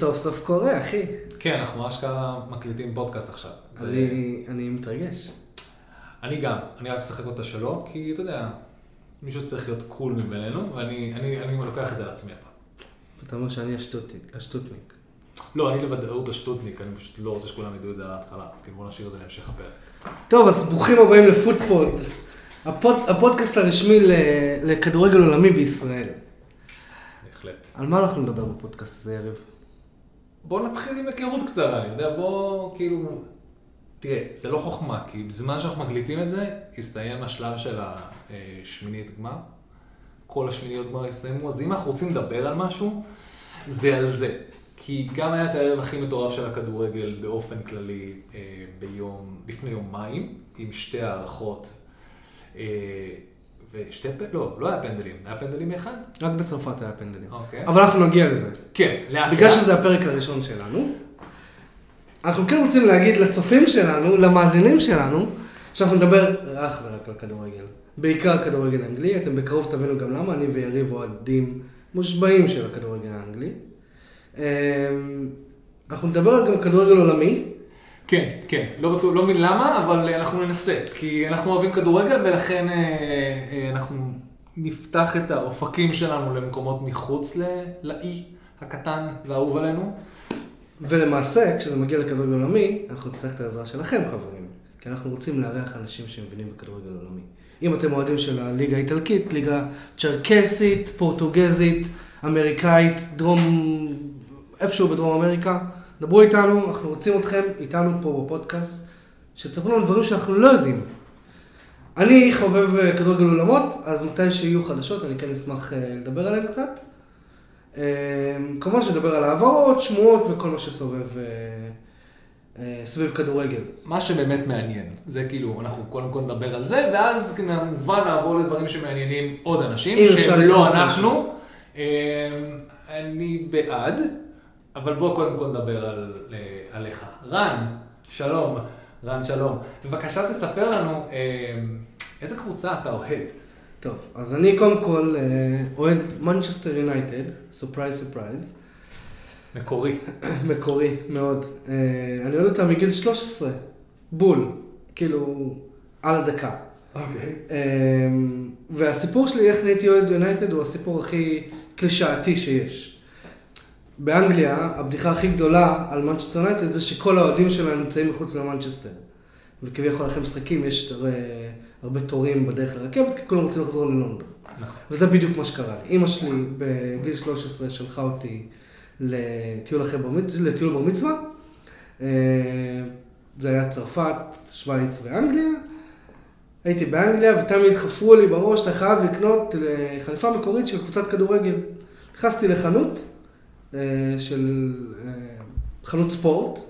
סוף סוף קורה, אחי. כן, אנחנו אשכרה מקליטים פודקאסט עכשיו. זה- אני אני מתרגש. אני גם, אני רק משחק אותה שלא, כי אתה יודע, מישהו צריך להיות cool מבינינו, ואני אני, אני לוקח את זה על עצמי הפעם. אתה אומר שאני השטותניק. לא, אני בוודאות השטותניק, אני פשוט לא רוצה שכולם ידעו את זה על ההתחלה, אז כאילו בוא נשאיר את זה להמשך הפרק. טוב, אז ברוכים הבאים לפוטפוד. הפוד, הפודקאסט הרשמי לכדורגל עולמי בישראל. בהחלט. על מה אנחנו נדבר בפודקאסט הזה, יריב? בוא נתחיל עם היכרות קצרה, אני יודע, בוא כאילו... תראה, זה לא חוכמה, כי בזמן שאנחנו מקליטים את זה, הסתיים השלב של השמינית גמר. כל השמיניות גמר הסתיימו, אז אם אנחנו רוצים לדבר על משהו, זה על זה. כי גם היה את הערב הכי מטורף של הכדורגל באופן כללי אה, ביום, לפני יומיים, עם שתי הערכות. ושתי פנדלים, לא, לא היה פנדלים, היה פנדלים מאחד? רק בצרפת היה פנדלים. אוקיי. אבל אנחנו נגיע לזה. כן, לאט בגלל. שזה הפרק הראשון שלנו, אנחנו כן רוצים להגיד לצופים שלנו, למאזינים שלנו, שאנחנו נדבר אך ורק על כדורגל. בעיקר כדורגל אנגלי, אתם בקרוב תבינו גם למה, אני ויריב אוהדים מושבעים של הכדורגל האנגלי. אמ, אנחנו נדבר גם כדורגל עולמי, כן, כן, לא לא מבין למה, אבל אה, אנחנו ננסה, כי אנחנו אוהבים כדורגל ולכן אה, אה, אנחנו נפתח את האופקים שלנו למקומות מחוץ לאי הקטן והאהוב עלינו. ולמעשה, כשזה מגיע לכדורגל עולמי, אנחנו נצטרך את העזרה שלכם, חברים. כי אנחנו רוצים לארח אנשים שמבינים בכדורגל עולמי. אם אתם אוהדים של הליגה האיטלקית, ליגה צ'רקסית, פורטוגזית, אמריקאית, דרום... איפשהו בדרום אמריקה, דברו איתנו, אנחנו רוצים אתכם איתנו פה בפודקאסט, שתספרו לנו דברים שאנחנו לא יודעים. אני חובב אה, כדורגל אולמות, אז מתי שיהיו חדשות, אני כן אשמח אה, לדבר עליהן קצת. אה, כמובן שנדבר על העברות, שמועות וכל מה שסובב סביב כדורגל. מה שבאמת מעניין, זה כאילו, אנחנו קודם כל נדבר על זה, ואז כמובן נעבור לדברים שמעניינים עוד אנשים, שהם לא. אנחנו. אני בעד, אבל בוא קודם כל נדבר על, אה, עליך. רן, שלום, רן שלום. בבקשה תספר לנו אה, איזה קבוצה אתה אוהד. טוב, אז אני קודם כל אה, אוהד מנצ'סטר יונייטד, surprise surprise, מקורי. מקורי מאוד. אני אוהד אותה מגיל 13, בול, כאילו, על הדקה. אוקיי. והסיפור שלי, איך נהייתי אוהד יונייטד, הוא הסיפור הכי קלישאתי שיש. באנגליה, הבדיחה הכי גדולה על מנצ'סטר יונייטד זה שכל האוהדים שלהם נמצאים מחוץ למנצ'סטר. וכביכול אחרי משחקים יש הרי הרבה תורים בדרך לרכבת, כי כולם רוצים לחזור ללונדון. נכון. וזה בדיוק מה שקרה לי. אימא שלי בגיל 13 שלחה אותי לטיול אחרי בר לטיול בר מצווה. אה, זה היה צרפת, שווייץ ואנגליה. הייתי באנגליה ותמיד חפרו לי בראש, אתה חייב לקנות אה, חליפה מקורית של קבוצת כדורגל. נכנסתי לחנות אה, של אה, חנות ספורט,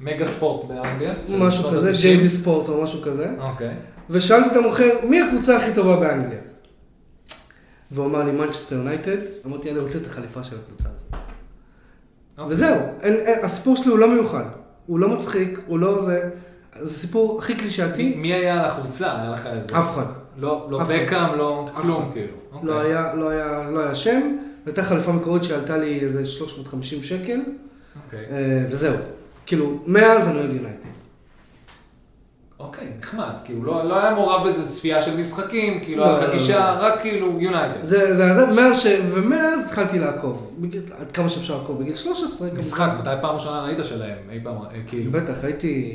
מגה ספורט באנגליה. משהו כזה. JD ספורט או משהו כזה. אוקיי. ושאלתי את המוכר, מי הקבוצה הכי טובה באנגליה? והוא אמר לי, מנצ'סטר יונייטד. אמרתי, אני רוצה את החליפה של הקבוצה הזאת. אוקיי. וזהו, אין, אין, הסיפור שלי הוא לא מיוחד. הוא לא מצחיק, הוא לא זה. זה סיפור הכי קלישאתי, מי היה על החולצה? היה לך איזה... אף אחד. לא, לא. בקאם, לא כלום. כאילו. לא אוקיי. היה, לא היה, לא היה שם. הייתה חליפה מקורית שעלתה לי איזה 350 שקל, אוקיי. אה, וזהו. כאילו, מאז אני אוהד יונייטד. אוקיי, נחמד. כאילו, לא לא היה מעורב בזה צפייה של משחקים, כאילו, לא, היה לך לא, גישה, לא. רק כאילו יונייטד. זה, זה, זה, מאז ש... ומאז התחלתי לעקוב. בגיל, עד כמה שאפשר לעקוב. בגיל 13. כמובן. משחק, מתי פעם ראשונה ראית שלהם? אי פעם, אה, כאילו. בטח, הייתי,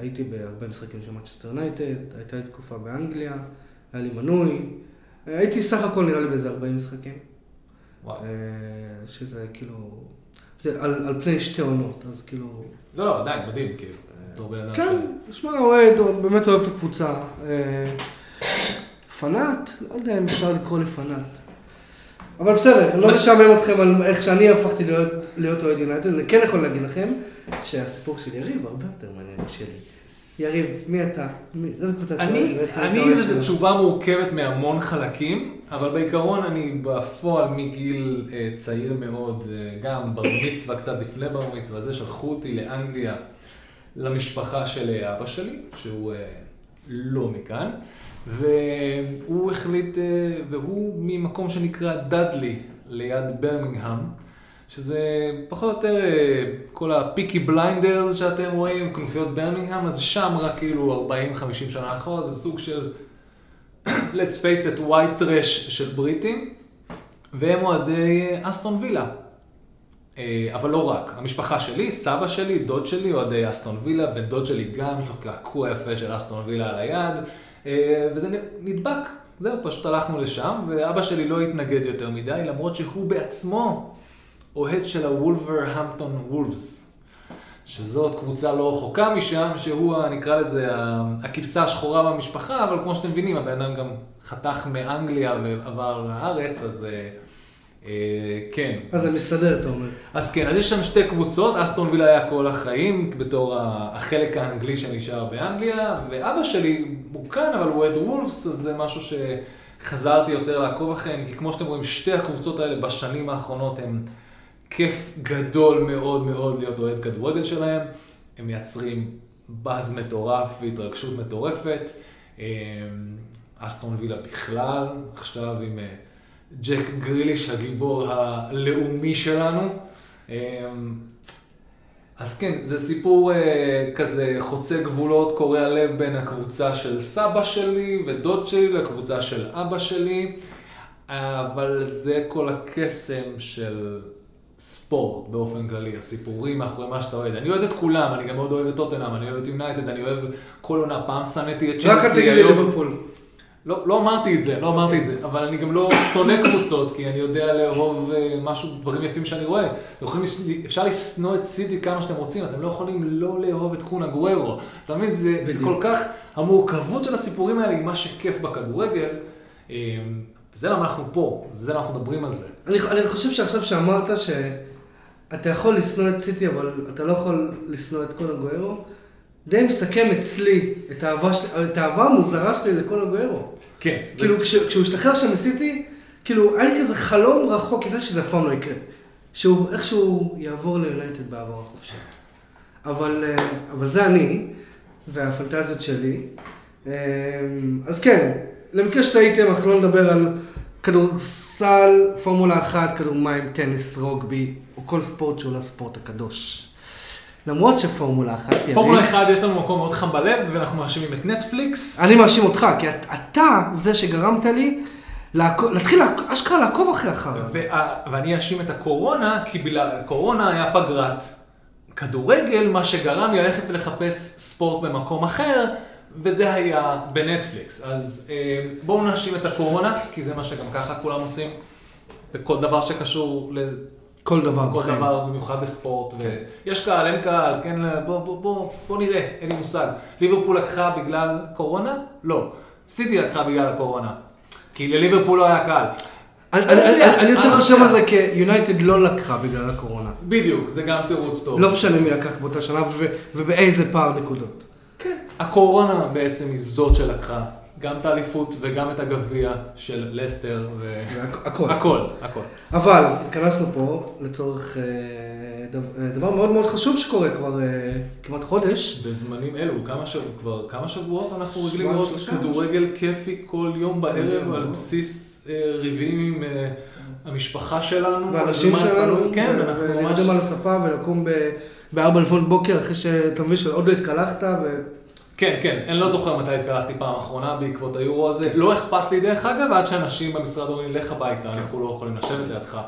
הייתי בהרבה משחקים של מנצ'סטר יונייטד, הייתה לי תקופה באנגליה, היה לי מנוי, הייתי סך הכל נראה לי באיזה 40 משחקים, וואו. אה, שזה כאילו, זה על, על פני שתי עונות, אז כאילו, לא, לא, עדיין, מדהים, כאילו. בתור בן אדם כן, שמע, אוהד, באמת אוהב את הקבוצה, אה, פנאט, לא יודע אם אפשר לקרוא לי פנאט. אבל בסדר, לא מה- משעמם אתכם על איך שאני הפכתי להיות אוהד יונייטד, אני כן יכול להגיד לכם שהסיפור של יריב הרבה יותר מעניין משלי. יריב, מי אתה? מי? איזה קבוצה אתה אני, אתה אני, אוהד זו שלה? תשובה מורכבת מהמון חלקים, אבל בעיקרון אני בפועל מגיל אה, צעיר מאוד, אה, גם בר מצווה, קצת לפני בר מצווה, זה שלחו אותי לאנגליה, למשפחה של אה, אבא שלי, שהוא אה, לא מכאן, והוא החליט, אה, והוא ממקום שנקרא דאדלי, ליד ברמינגהם, שזה פחות או יותר אה, כל הפיקי בליינדרס שאתם רואים, כנופיות ברמינגהם, אז שם רק כאילו 40-50 שנה אחורה, זה סוג של, let's face it, white trash של בריטים, והם אוהדי אסטון וילה. אה, אבל לא רק, המשפחה שלי, סבא שלי, דוד שלי, אוהדי אסטון וילה, בן דוד שלי גם, יש לו קעקוע יפה של אסטון וילה על היד, אה, וזה נדבק, זהו, פשוט הלכנו לשם, ואבא שלי לא התנגד יותר מדי, למרות שהוא בעצמו אוהד של הוולברהמפטון וולפס, שזאת קבוצה לא רחוקה משם, שהוא, נקרא לזה, הכבשה השחורה במשפחה, אבל כמו שאתם מבינים, הבן אדם גם חתך מאנגליה ועבר לארץ, אז... אה, אה, כן. אז זה מסתדר, אתה אומר. אז כן, אז יש שם שתי קבוצות, אסטון וילה היה כל החיים, בתור החלק האנגלי שנשאר באנגליה, ואבא שלי הוא כאן, אבל הוא אוהד וולפס, אז זה משהו שחזרתי יותר לעקוב אחריהם, כי כמו שאתם רואים, שתי הקבוצות האלה בשנים האחרונות הם כיף גדול מאוד מאוד להיות אוהד כדורגל שלהם, הם מייצרים באז מטורף והתרגשות מטורפת. אה, אסטון וילה בכלל, עכשיו עם... אה, ג'ק גריליש, הגיבור הלאומי שלנו. אמ, אז כן, זה סיפור אה, כזה חוצה גבולות, קורע לב בין הקבוצה של סבא שלי ודוד שלי לקבוצה של אבא שלי, אבל זה כל הקסם של ספורט באופן כללי, הסיפורים מאחורי מה שאתה אוהד. אני אוהד את כולם, אני גם מאוד אוהב את טוטנאם, אני אוהב את יונייטד, אני אוהב כל עונה, פעם שנאתי את צ'לסי. רק אל תגיד לי ליברפול. לא, לא אמרתי את זה, לא אמרתי את זה, אבל אני גם לא שונא קבוצות, כי אני יודע לאהוב אה, משהו, דברים יפים שאני רואה. יכולים, אפשר לשנוא את סיטי כמה שאתם רוצים, אתם לא יכולים לא לאהוב את קונה גוורו. אתה מבין, זה, זה כל כך, המורכבות של הסיפורים האלה היא מה שכיף בכדורגל. אה, זה למה אנחנו פה, זה למה אנחנו מדברים על זה. אני, אני חושב שעכשיו שאמרת שאתה יכול לשנוא את סיטי, אבל אתה לא יכול לשנוא את קונה גוורו. די מסכם אצלי את האהבה, את האהבה המוזרה שלי לקונה הגוארו. כן. כאילו, כש, כשהוא השתחרר שם מסיטי, כאילו, היה לי כזה חלום רחוק, ידעתי שזה אף פעם לא יקרה. שהוא איכשהו יעבור ליולנטד בעבר החופשי. אבל, אה, אבל זה אני, והפנטזיות שלי. אה, אז כן, למקרה שטעיתם, אנחנו לא נדבר על כדורסל, פורמולה אחת, כדור מים, טניס, רוגבי, או כל ספורט שהוא לא הספורט הקדוש. למרות שפורמולה אחת, יריב... פורמולה אחת יש לנו מקום מאוד חם בלב, ואנחנו מאשימים את נטפליקס. אני מאשים אותך, כי אתה זה שגרמת לי להתחיל אשכרה לעקוב אחרי החרא ואני אאשים את הקורונה, כי בגלל קורונה היה פגרת כדורגל, מה שגרם לי ללכת ולחפש ספורט במקום אחר, וזה היה בנטפליקס. אז אה, בואו נאשים את הקורונה, כי זה מה שגם ככה כולם עושים, בכל דבר שקשור כל דבר כל בחיים. דבר, במיוחד בספורט. כן. ויש קהל, אין קהל, כן, בוא, בוא, בוא, בוא נראה, אין לי מושג. ליברפול לקחה בגלל קורונה? לא. סיטי לקחה בגלל הקורונה. כי לליברפול לא היה קהל. אני יותר חושב על זה כי יונייטד לא לקחה בגלל הקורונה. בדיוק, זה גם תירוץ טוב. לא משנה מי לקח באותה שנה ובאיזה פער נקודות. כן. הקורונה בעצם היא זאת שלקחה גם את האליפות וגם את הגביע של לסטר. ו... הכל. הכל, הכל. אבל התכנסנו פה לצורך אה, אה, דבר מאוד מאוד חשוב שקורה כבר אה, כמעט חודש. בזמנים אלו, כמה שבוע, כבר כמה שבועות אנחנו רגילים לראות כדורגל כיפי כל יום בערב על בסיס ריבים עם המשפחה שלנו. ואנשים שלנו, כן, אנחנו ממש... ולרדם על הספה ולקום בארבע לפנות בוקר אחרי שאתה מבין שעוד לא התקלחת. כן, כן, אני לא זוכר מתי התקלחתי פעם אחרונה בעקבות היורו הזה. לא אכפת לי דרך אגב, עד שאנשים במשרד אומרים, לך הביתה, כן. אנחנו לא יכולים לשבת לידך.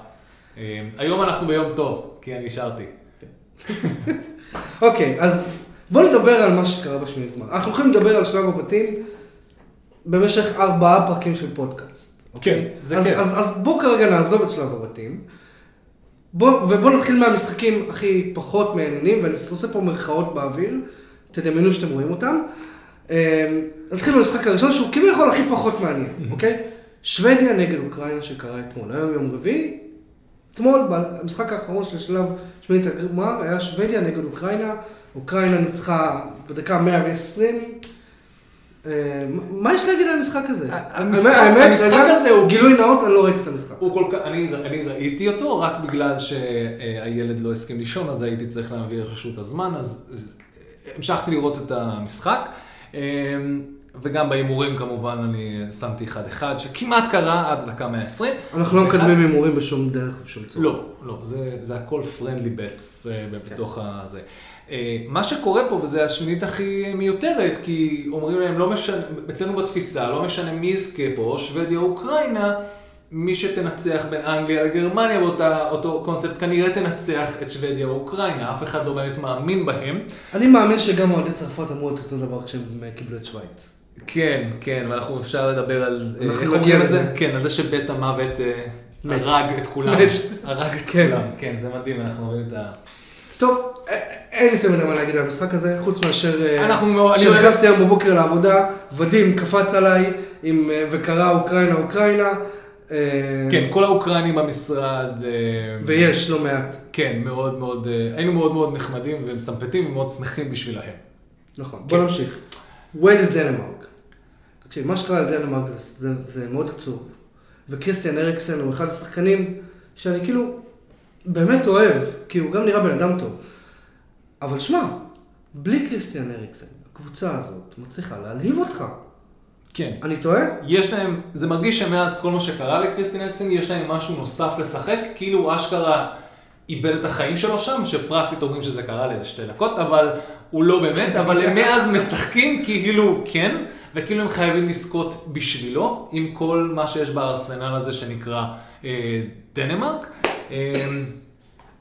אה, היום אנחנו ביום טוב, כי אני השארתי. אוקיי, אז בואו נדבר על מה שקרה בשמינית גמר. אנחנו יכולים לדבר על שלב הבתים במשך ארבעה פרקים של פודקאסט. אוקיי? כן, זה כן. אז בואו כרגע נעזוב את שלב הבתים. בוא, ובואו נתחיל מהמשחקים הכי פחות מעניינים, ואני עושה פה מרכאות באוויר. תדמיינו שאתם רואים אותם. אמ, נתחיל במשחק הראשון שהוא כביכול הכי פחות מעניין, אוקיי? שוודיה נגד אוקראינה שקרה אתמול, היום יום רביעי. אתמול, במשחק האחרון של שלב שמינית הגמר, היה שוודיה נגד אוקראינה. אוקראינה ניצחה בדקה 120. אמ, מה יש להגיד על המשחק הזה? המשחק הזה הוא... גילוי נאות, אני לא ראיתי את המשחק. אני ראיתי אותו רק בגלל שהילד לא הסכים לישון, אז הייתי צריך להעביר רשות הזמן, אז המשכתי לראות את המשחק, אמ, וגם בהימורים כמובן אני שמתי 1-1, שכמעט קרה עד דקה 120. אנחנו לא מקדמים הימורים בשום דרך ובשום צורה. לא, לא, זה, זה הכל פרנדלי בטס בתוך הזה. אה, מה שקורה פה, וזה השמינית הכי מיותרת, כי אומרים להם, לא משנה, אצלנו בתפיסה, לא משנה מי יזכה פה, שוודיה או אוקראינה, מי שתנצח בין אנגליה לגרמניה באותה, אותו קונספט, כנראה תנצח את שוודיה או אוקראינה, אף אחד לא באמת מאמין בהם. אני מאמין שגם אוהדי צרפת אמרו את אותו דבר כשהם אה, קיבלו את שווייץ. כן, כן, ואנחנו אפשר לדבר על אנחנו איך אומרים את. זה? כן, על זה שבית המוות אה. הרג את כולם. הרג את כן. כולם, כן, זה מדהים, אנחנו רואים את ה... טוב, אין יותר מדי מה להגיד על המשחק הזה, חוץ מאשר... אה, אנחנו מאוד- כשנכנסתי היום בבוקר לעבודה, ודים קפץ עליי עם, אה, וקרא אוקראינה אוקראינה. אה, כן, כל האוקראינים במשרד, ויש לא מעט. כן, מאוד מאוד, היינו מאוד מאוד נחמדים ומסמפטים ומאוד שמחים בשבילהם. נכון, כן. בוא נמשיך. ווילס דנמרק. תקשיב, מה שקרה לדנמרק זה מאוד עצוב. וקריסטיאן אריקסן הוא אחד השחקנים שאני כאילו באמת אוהב, כי הוא גם נראה בן אדם טוב. אבל שמע, בלי קריסטיאן אריקסן, הקבוצה הזאת מצליחה להלהיב אותך. כן. אני טועה? יש להם, זה מרגיש שמאז כל מה שקרה לקריסטין אקסן, יש להם משהו נוסף לשחק, כאילו הוא אשכרה איבד את החיים שלו שם, שפרקטית אומרים שזה קרה לאיזה שתי דקות, אבל הוא לא באמת, אבל הם מאז משחקים כאילו כן, וכאילו הם חייבים לזכות בשבילו, עם כל מה שיש בארסנל הזה שנקרא אה, דנמרק. אה,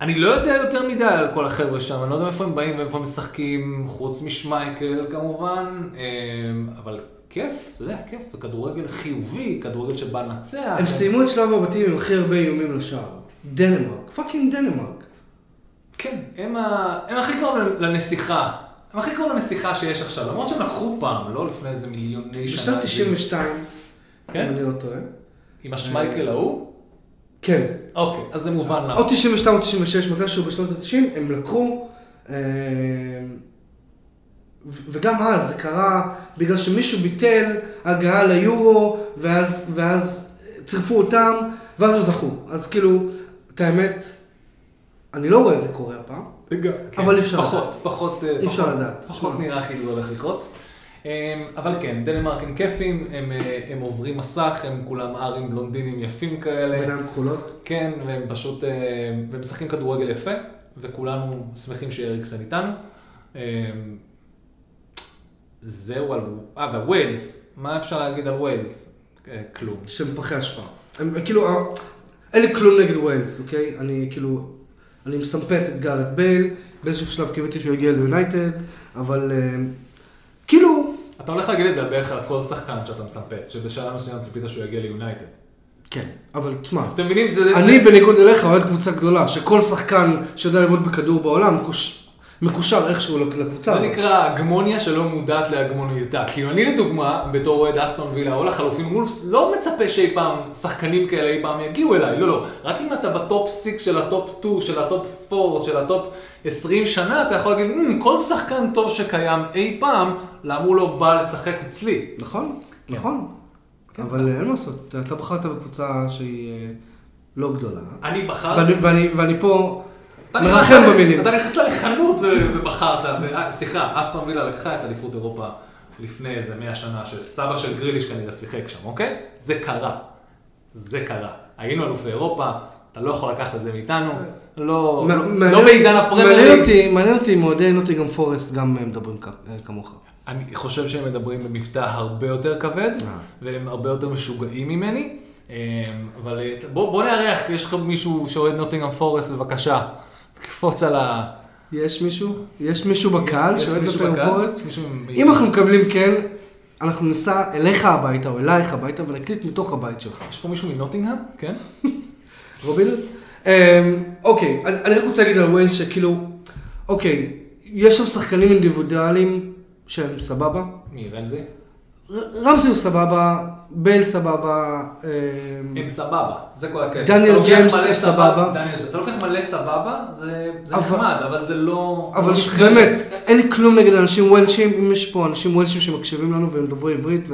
אני לא יודע יותר מדי על כל החבר'ה שם, אני לא יודע מאיפה הם באים ואיפה הם משחקים, חוץ משמייקל כמובן, אה, אבל כיף, אתה יודע, כיף, זה כדורגל חיובי, כדורגל שבא לנצח. הם סיימו את שלב הבתים עם הכי הרבה איומים לשער. דנמרק, fucking דנמרק. כן, הם, ה... הם הכי קרוב לנסיכה. הם הכי קרוב לנסיכה שיש עכשיו, למרות שהם לקחו פעם, לא לפני איזה מיליוני שנה. בשנת 92, כן? אם אני לא טועה. עם השמייקל ההוא? כן. אוקיי, אז זה מובן למה. או 92 או 96, מתישהו בשנות ה-90, הם לקחו, אה, וגם אז זה קרה בגלל שמישהו ביטל הגעה ליורו, ואז, ואז צירפו אותם, ואז הם זכו. אז כאילו, את האמת, אני לא רואה את זה קורה הפעם. אבל אי אפשר פחות, לדעת. פחות, אה, אי אפשר פחות- לדעת. פחות. נראה כאילו הולך לקרות. אמ, אבל כן, דנמרק הם כיפים, הם, אה, הם עוברים מסך, הם כולם ארים בלונדינים יפים כאלה. עיניים כחולות. כן, והם פשוט, אה, והם משחקים כדורגל יפה, וכולנו שמחים שאריקסן איתנו. אה, זהו על, אה, והווילס, מה אפשר להגיד על ווילס? אה, כלום. שהם פחי השפעה. הם הם כאילו, אין לי כלום נגד ווילס, אוקיי? אני כאילו, אני מסמפט את גארת' בייל, באיזשהו שלב קיוויתי שהוא יגיע ליונייטד, אבל כאילו, אתה הולך להגיד את זה בערך על כל שחקן שאתה מסמפט, שבשלב מסוים ציפית שהוא יגיע ליונייטד. כן, אבל תשמע, אתם מבינים? זה... אני זה... בניגוד אליך אוהד קבוצה גדולה, שכל שחקן שיודע לבעוט בכדור בעולם מקוש- מקושר איכשהו לקבוצה זה. נקרא הגמוניה שלא מודעת להגמוניותה. כאילו אני לדוגמה, בתור אוהד אסטון וילה או לחלופין וולפס, לא מצפה שאי פעם שחקנים כאלה אי פעם יגיעו אליי, לא, לא. רק אם אתה בטופ 6 של הטופ 2, של הטופ 4, של הטופ 20 שנה, אתה יכול להגיד, "מ, כל שחקן טוב שקיים אי פעם, למה הוא לא בא לשחק אצלי? נכון, כן. נכון. כן, אבל אה, אין מה לעשות, אתה- בחרת בקבוצה שהיא אה, לא גדולה. אני בחרתי... ואני- ואני- ואני פה מרחם במילים. אתה נכנס לחנות ובחרת, אה, סליחה, אסטון וילה לקחה את אליפות אירופה לפני איזה 100 שנה, שסבא של גריליש כנראה שיחק שם, אוקיי? זה קרה. זה קרה. היינו אלופי אירופה, אתה לא יכול לקחת את זה מאיתנו, לא, לא- בעידן הפרמייר מעניין. אותי, מעניין אותי אם אוהדי נוטיגם פורסט גם מדברים אה, כמוך. אני חושב שהם מדברים במבטא הרבה יותר כבד, אה. והם הרבה יותר משוגעים ממני. אה, אבל בוא, בוא נארח, יש לך מישהו שאוהד נוטינגרם פורסט, בבקשה, תקפוץ על ה... יש מישהו? יש מישהו בקהל שאוהד נוטינגהם בקהל? פורסט? אם אנחנו מקבלים כן, אנחנו ניסע אליך הביתה או אלייך הביתה ונקליט מתוך הבית שלך. יש פה מישהו מנוטינגהם? כן? רובין? אמ, אוקיי, אני רק רוצה להגיד על ווילס שכאילו, אוקיי, יש שם שחקנים אינדיבידואליים שהם סבבה. מי, רמזי? ר- רמזי הוא סבבה, בייל סבבה, אמ, הם סבבה, זה כל הקטע. דניאל ג'יימס הוא סבבה. אתה לוקח מלא סבבה, זה אבל- נחמד, אבל זה לא... אבל לא נבחרת. באמת, אין לי כלום נגד אנשים וולשים, אם יש פה אנשים וולשים שמקשיבים לנו והם דוברי עברית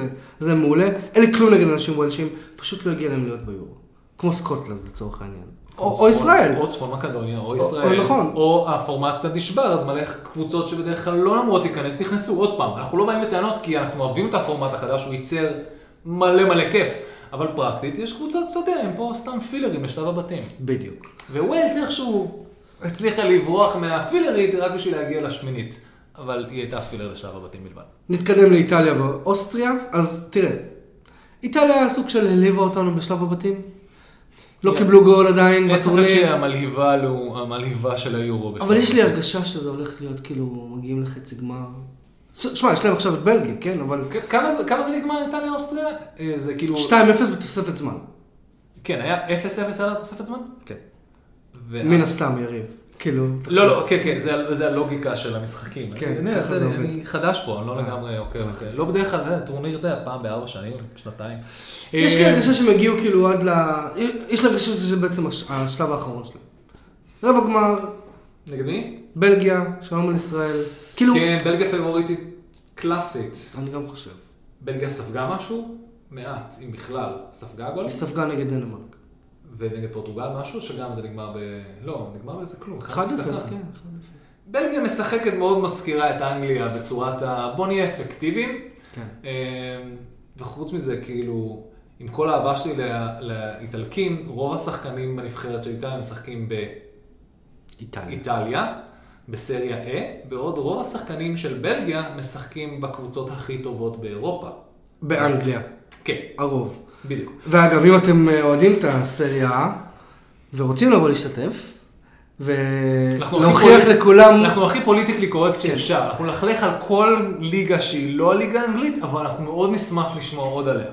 וזה מעולה, אין לי כלום נגד אנשים וולשים, פשוט לא הגיע להם להיות ביורו. כמו סקוטלנד לצורך העניין. או- ישראל. או צפון מקדוניה, או ישראל. נכון. או הפורמט קצת נשבר, אז מלא קבוצות שבדרך כלל לא אמורות להיכנס, נכנסו עוד פעם. אנחנו לא באים בטענות כי אנחנו אוהבים את הפורמט החדש, הוא ייצר מלא מלא כיף. אבל פרקטית, יש קבוצות, אתה יודע, הם פה סתם פילרים לשלב הבתים. בדיוק. וווילס איכשהו הצליחה לברוח מהפילרית רק בשביל להגיע לשמינית. אבל היא הייתה פילר לשלב הבתים בלבד. נתקדם לאיטליה ואוסטריה, אז תראה, איטליה היה סוג של העליבה אותנו בשלב הבתים. לא כן. קיבלו גול עדיין אין ספק בטורניר, שהמלהיבה לו, המלהיבה של היורו. אבל יש לי. הרגשה שזה הולך להיות כאילו מגיעים לחצי גמר. שמע, יש להם עכשיו את בלגיה, כן? אבל כמה זה- נגמר איטליה אוסטריה? אה, זה כאילו... 2-0 בתוספת זמן. כן, היה 0-0 על התוספת זמן? כן. מן הסתם, יריב. כאילו... לא, לא, כן, כן, זה, הלוגיקה של המשחקים. כן, ככה זה עובד. אני חדש פה, אני לא אה. לגמרי עוקב אחרי, לא בדרך כלל, יודע, טורניר, אתה יודע, פעם בארבע שנים, שנתיים. יש לי אה, הרגשה שהם הגיעו כאילו עד ל... יש לי הרגשה שזה בעצם הש- השלב האחרון שלהם. רבע גמר, נגד מי? בלגיה, שלום על ישראל. כאילו... כן, בלגיה פייבוריטית קלאסית. אני גם חושב. בלגיה ספגה משהו? מעט, אם בכלל. ספגה גול? היא ספגה נגד דנמרק. ונגד פורטוגל משהו, שגם זה נגמר ב... לא, נגמר באיזה כלום. 1-0, אחד משחק. כן. 1-0. בלגיה משחקת מאוד מזכירה את אנגליה בצורת ה... בוא נהיה אפקטיביים. כן. אמ, וחוץ מזה, כאילו, עם כל האהבה שלי לה- לאיטלקים, רוב השחקנים בנבחרת של איטליה משחקים איטליה. באיטליה, בסריה A, בעוד רוב השחקנים של בלגיה משחקים בקבוצות הכי טובות באירופה. באנגליה, כן, הרוב. בדיוק. ואגב, אם אתם אה, אוהדים את הסריה ורוצים לבוא להשתתף, ולהוכיח פוליט- לכולם, אנחנו הכי פוליטיקלי קורקט כן. שאפשר, אנחנו נלכלך על כל ליגה שהיא לא הליגה האנגלית, אבל אנחנו מאוד נשמח לשמוע עוד עליה.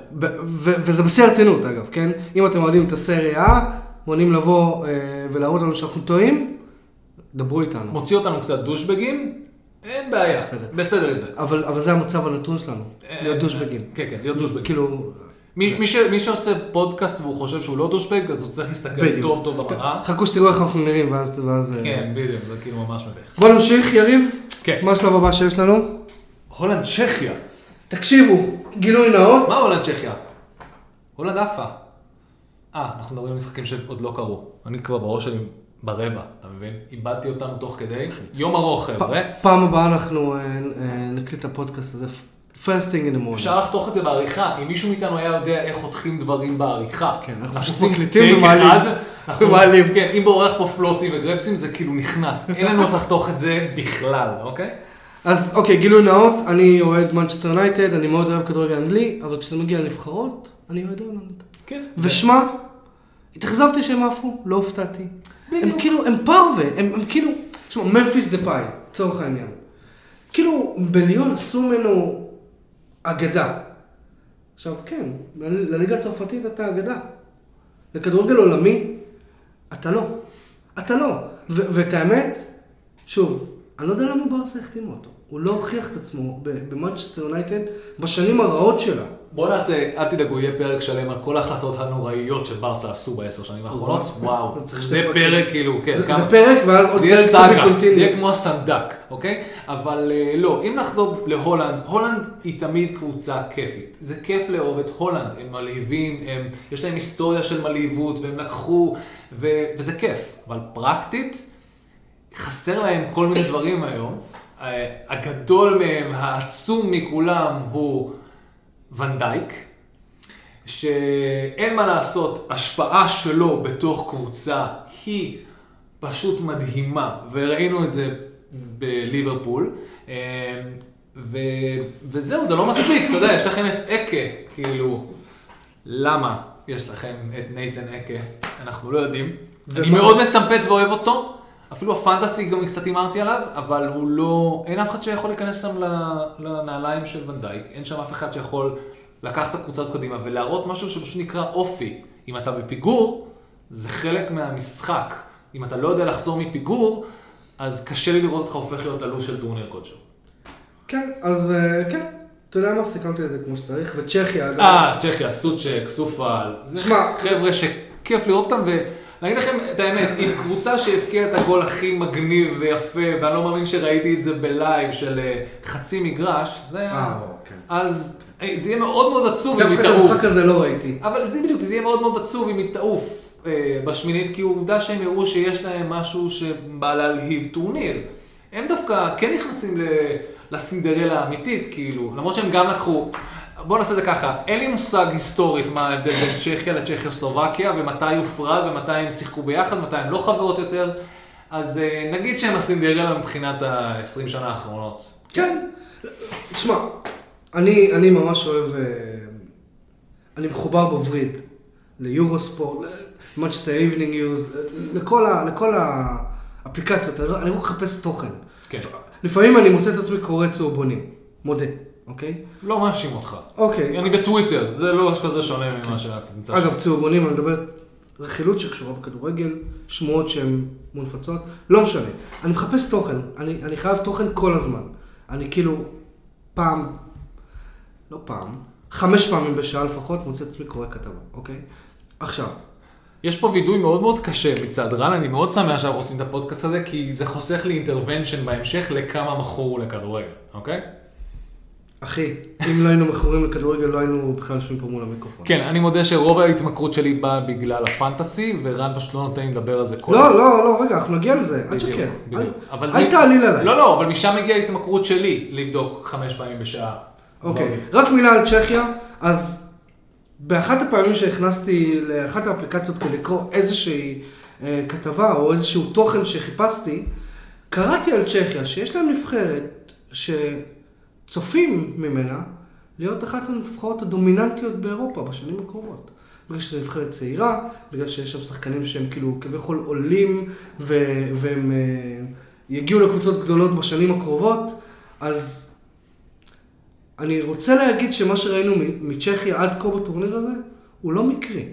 וזה בשיא הרצינות אגב, כן? אם אתם אוהדים את הסריה, מעוניינים לבוא אה, ולהראות לנו שאנחנו טועים, דברו איתנו. מוציא אותנו קצת דושבגים, אין בעיה, בסדר. בסדר עם זה. אבל, אבל זה המצב הנתון שלנו, להיות דושבגים. כן, כן, להיות דושבגים. כאילו, מי, מי, ש, מי שעושה פודקאסט והוא חושב שהוא לא דושבג, אז הוא צריך להסתכל בדיוק. טוב טוב במראה. חכו שתראו איך אנחנו נראים, ואז... ואז אה, כן, בדיוק, זה כאילו ממש מביך. בוא נמשיך, יריב. כן. מה השלב הבא שיש לנו? הולנד צ'כיה. תקשיבו, גילוי נאות. מה הולנד צ'כיה? הולנד עפה. אה, אנחנו מדברים על משחקים שעוד לא קרו. אני כבר בראש שלי ברבע, אתה מבין? איבדתי אותנו תוך כדי. יום ארוך, חבר'ה. פעם הבאה אנחנו אה, אה, נקליט את הפודקאסט הזה, first thing in the morning. אפשר לחתוך את זה בעריכה. אם מישהו מאיתנו היה יודע איך חותכים דברים בעריכה. כן, אנחנו פשוט מקליטים ומעלים. אנחנו- ומעלים. כן, אם בורח פה פלוצים וגרפסים, זה כאילו נכנס. אין לנו איך לחתוך את זה בכלל, אוקיי? אז אוקיי, גילוי נאות, אני אוהד מנצ'סטר יונייטד, אני מאוד אוהב כדורגל אנגלי, אבל כשזה מגיע לנבחרות, אני אוהד הולנד. כן. ושמע, התאכזבתי שהם עפו, לא הופתעתי. הם. כאילו, הם פרווה, הם, הם כאילו, תשמע, ממפיס דה פאי, לצורך העניין. כאילו, בליון עשו ממנו אגדה. עכשיו, כן, לליגה הצרפתית אתה אגדה. לכדורגל עולמי, אתה לא. אתה לא. ואת האמת, שוב, אני לא יודע למה ברסה החתימו אותו. הוא לא הוכיח את עצמו ב- במנצ'סטר יונייטד בשנים הרעות שלה. בוא נעשה, אל תדאגו, יהיה פרק שלם על כל ההחלטות הנוראיות שברסה עשו בעשר שנים האחרונות. וואו. זה פרק כאילו, כן, זה, פרק ואז עוד פרק continued. זה יהיה כמו הסנדק, אוקיי? אבל אה, לא, אם נחזור להולנד, הולנד היא תמיד קבוצה כיפית. זה כיף לאהוב את הולנד, הם מלהיבים, הם, יש להם היסטוריה של מלהיבות, והם לקחו, ו, וזה כיף. אבל פרקטית, חסר להם כל מיני דברים היום. אה, הגדול מהם, העצום מכולם, הוא ונדייק. שאין מה לעשות, השפעה שלו בתוך קבוצה היא פשוט מדהימה, וראינו את זה בליברפול. אה, ו... וזהו, זה לא מספיק, אתה יודע, יש לכם את אקה, כאילו, למה יש לכם את נייתן אקה? אנחנו לא יודעים. ומה? אני מאוד מסמפת ואוהב אותו, אפילו הפנטסי גם קצת הימרתי עליו, אבל הוא לא, אין אף אחד שיכול להיכנס שם לנעליים של ונדייק, אין שם אף אחד שיכול לקחת את הקבוצה הזאת קדימה ולהראות משהו שפשוט נקרא אופי. אם אתה בפיגור, זה חלק מהמשחק. אם אתה לא יודע לחזור מפיגור, אז קשה לי לראות אותך הופך להיות אלוף של טורניר כלשהו. כן, אז אה, כן, אתה יודע מה, סיכמתי את זה כמו שצריך, וצ'כיה אגב. אה, צ'כיה, סוצ'ק, סופל, שמע, חבר'ה שכיף לראות אותם, ולהגיד לכם את האמת, עם קבוצה שהבקיעה את הגול הכי מגניב ויפה, ואני לא מאמין שראיתי את זה ב live של אה, חצי מגרש, זה היה... אה, כן. אז זה יהיה מאוד מאוד עצוב אם היא דווקא את תעוף. המשחק הזה לא ראיתי. אבל זה בדיוק, זה יהיה מאוד מאוד עצוב אם היא תעוף. אה, בשמינית, כי עובדה שהם הראו שיש להם משהו שבא להלהיב טורניר. הם דווקא כן נכנסים. לסינדרלה האמיתית, כאילו, למרות שהם גם לקחו, בוא נעשה את זה ככה, אין לי מושג היסטורית מה ההבדל בין צ'כיה לצ'כיה-סלובקיה, ומתי הופרד, ומתי הם שיחקו ביחד, מתי הם לא חברות יותר, אז אה, נגיד שהם הסינדרלה מבחינת ה-20 שנה האחרונות. כן. תשמע, אני, אני ממש אוהב, אה, אני מחובר בווריד, ליורוספורט, ל Manchester Evening News, לכל, ה, לכל האפליקציות, אני רק מחפש תוכן. כן. לפעמים אני מוצא את עצמי קורא צהובונים, מודה, אוקיי? לא מאשים אותך. אוקיי. אני בטוויטר, זה לא כזה שונה ממה שאתה נמצא. אגב, צהובונים, אני מדבר רכילות שקשורה בכדורגל, שמועות שהן מונפצות, לא משנה. אני מחפש תוכן, אני, אני חייב תוכן כל הזמן. אני כאילו פעם, לא פעם, חמש פעמים בשעה לפחות מוצא את עצמי קורא כתבה, אוקיי? עכשיו, יש פה וידוי מאוד מאוד קשה מצד רן, אני מאוד שמח שאנחנו עושים את הפודקאסט הזה, כי זה חוסך לי אינטרוונשן בהמשך לכמה מכור לכדורגל, אוקיי? אחי, אם לא היינו מכורים לכדורגל, לא היינו בכלל יושבים פה מול המיקרופון. כן, אני מודה שרוב ההתמכרות שלי באה בגלל הפנטסי, ורן פשוט לא נותן לי לדבר על זה כל לא, לא, לא, רגע, אנחנו נגיע לזה, אל תשקר. אל- תעליל עליי. לא, לא, אבל משם הגיעה ההתמכרות שלי לבדוק חמש פעמים בשעה. אוקיי, דברים. רק מילה על צ'כיה, אז באחת הפעמים שהכנסתי לאחת האפליקציות כדי לקרוא איזושהי אה, כתבה או איזשהו תוכן שחיפשתי, קראתי על צ'כיה שיש להם נבחרת שצופים ממנה להיות אחת הנבחרות הדומיננטיות באירופה בשנים הקרובות. בגלל שזו נבחרת צעירה, בגלל שיש שם שחקנים שהם כאילו כביכול עולים ו- והם אה, יגיעו לקבוצות גדולות בשנים הקרובות, אז אני רוצה להגיד שמה שראינו מצ'כיה עד כה בטורניר הזה, הוא לא מקרי.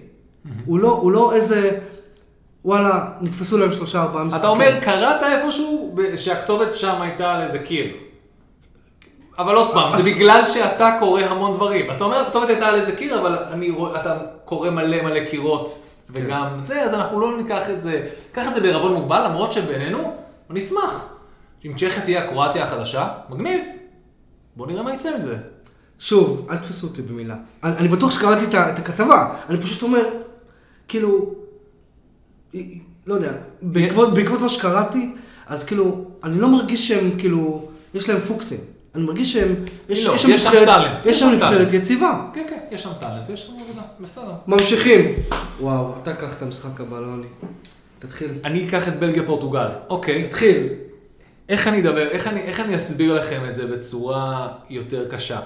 הוא לא, הוא לא איזה, וואלה, נתפסו להם שלושה ארבעה משחקים. אתה אומר, קראת איפשהו שהכתובת שם הייתה על איזה קיר. אבל עוד פעם, זה בגלל שאתה קורא המון דברים. אז אתה אומר, הכתובת הייתה על איזה קיר, אבל אני רואה, אתה קורא מלא מלא קירות, וגם זה, אז אנחנו לא ניקח את זה, ניקח את זה בערבון מוגבל, למרות שבינינו, אני אשמח. אם צ'כיה תהיה הקרואטיה החדשה, מגניב. בוא נראה מה יצא מזה. שוב, אל תתפסו אותי במילה. אני, אני בטוח שקראתי את, את הכתבה, אני פשוט אומר, כאילו, לא יודע, בעקבות, בעקבות מה שקראתי, אז כאילו, אני לא מרגיש שהם כאילו, יש להם פוקסים. אני מרגיש שהם, יש, לא, יש שם יש שם נבחרת, יש שם נבחרת. יציבה. כן, כן, יש שם טאלנט, יש שם עבודה, בסדר. ממשיכים. וואו, אתה קח את המשחק הבא, לא אני. תתחיל. אני אקח את בלגיה פורטוגל. אוקיי. תתחיל. איך אני אדבר, איך אני, איך אני אסביר לכם את זה בצורה יותר קשה?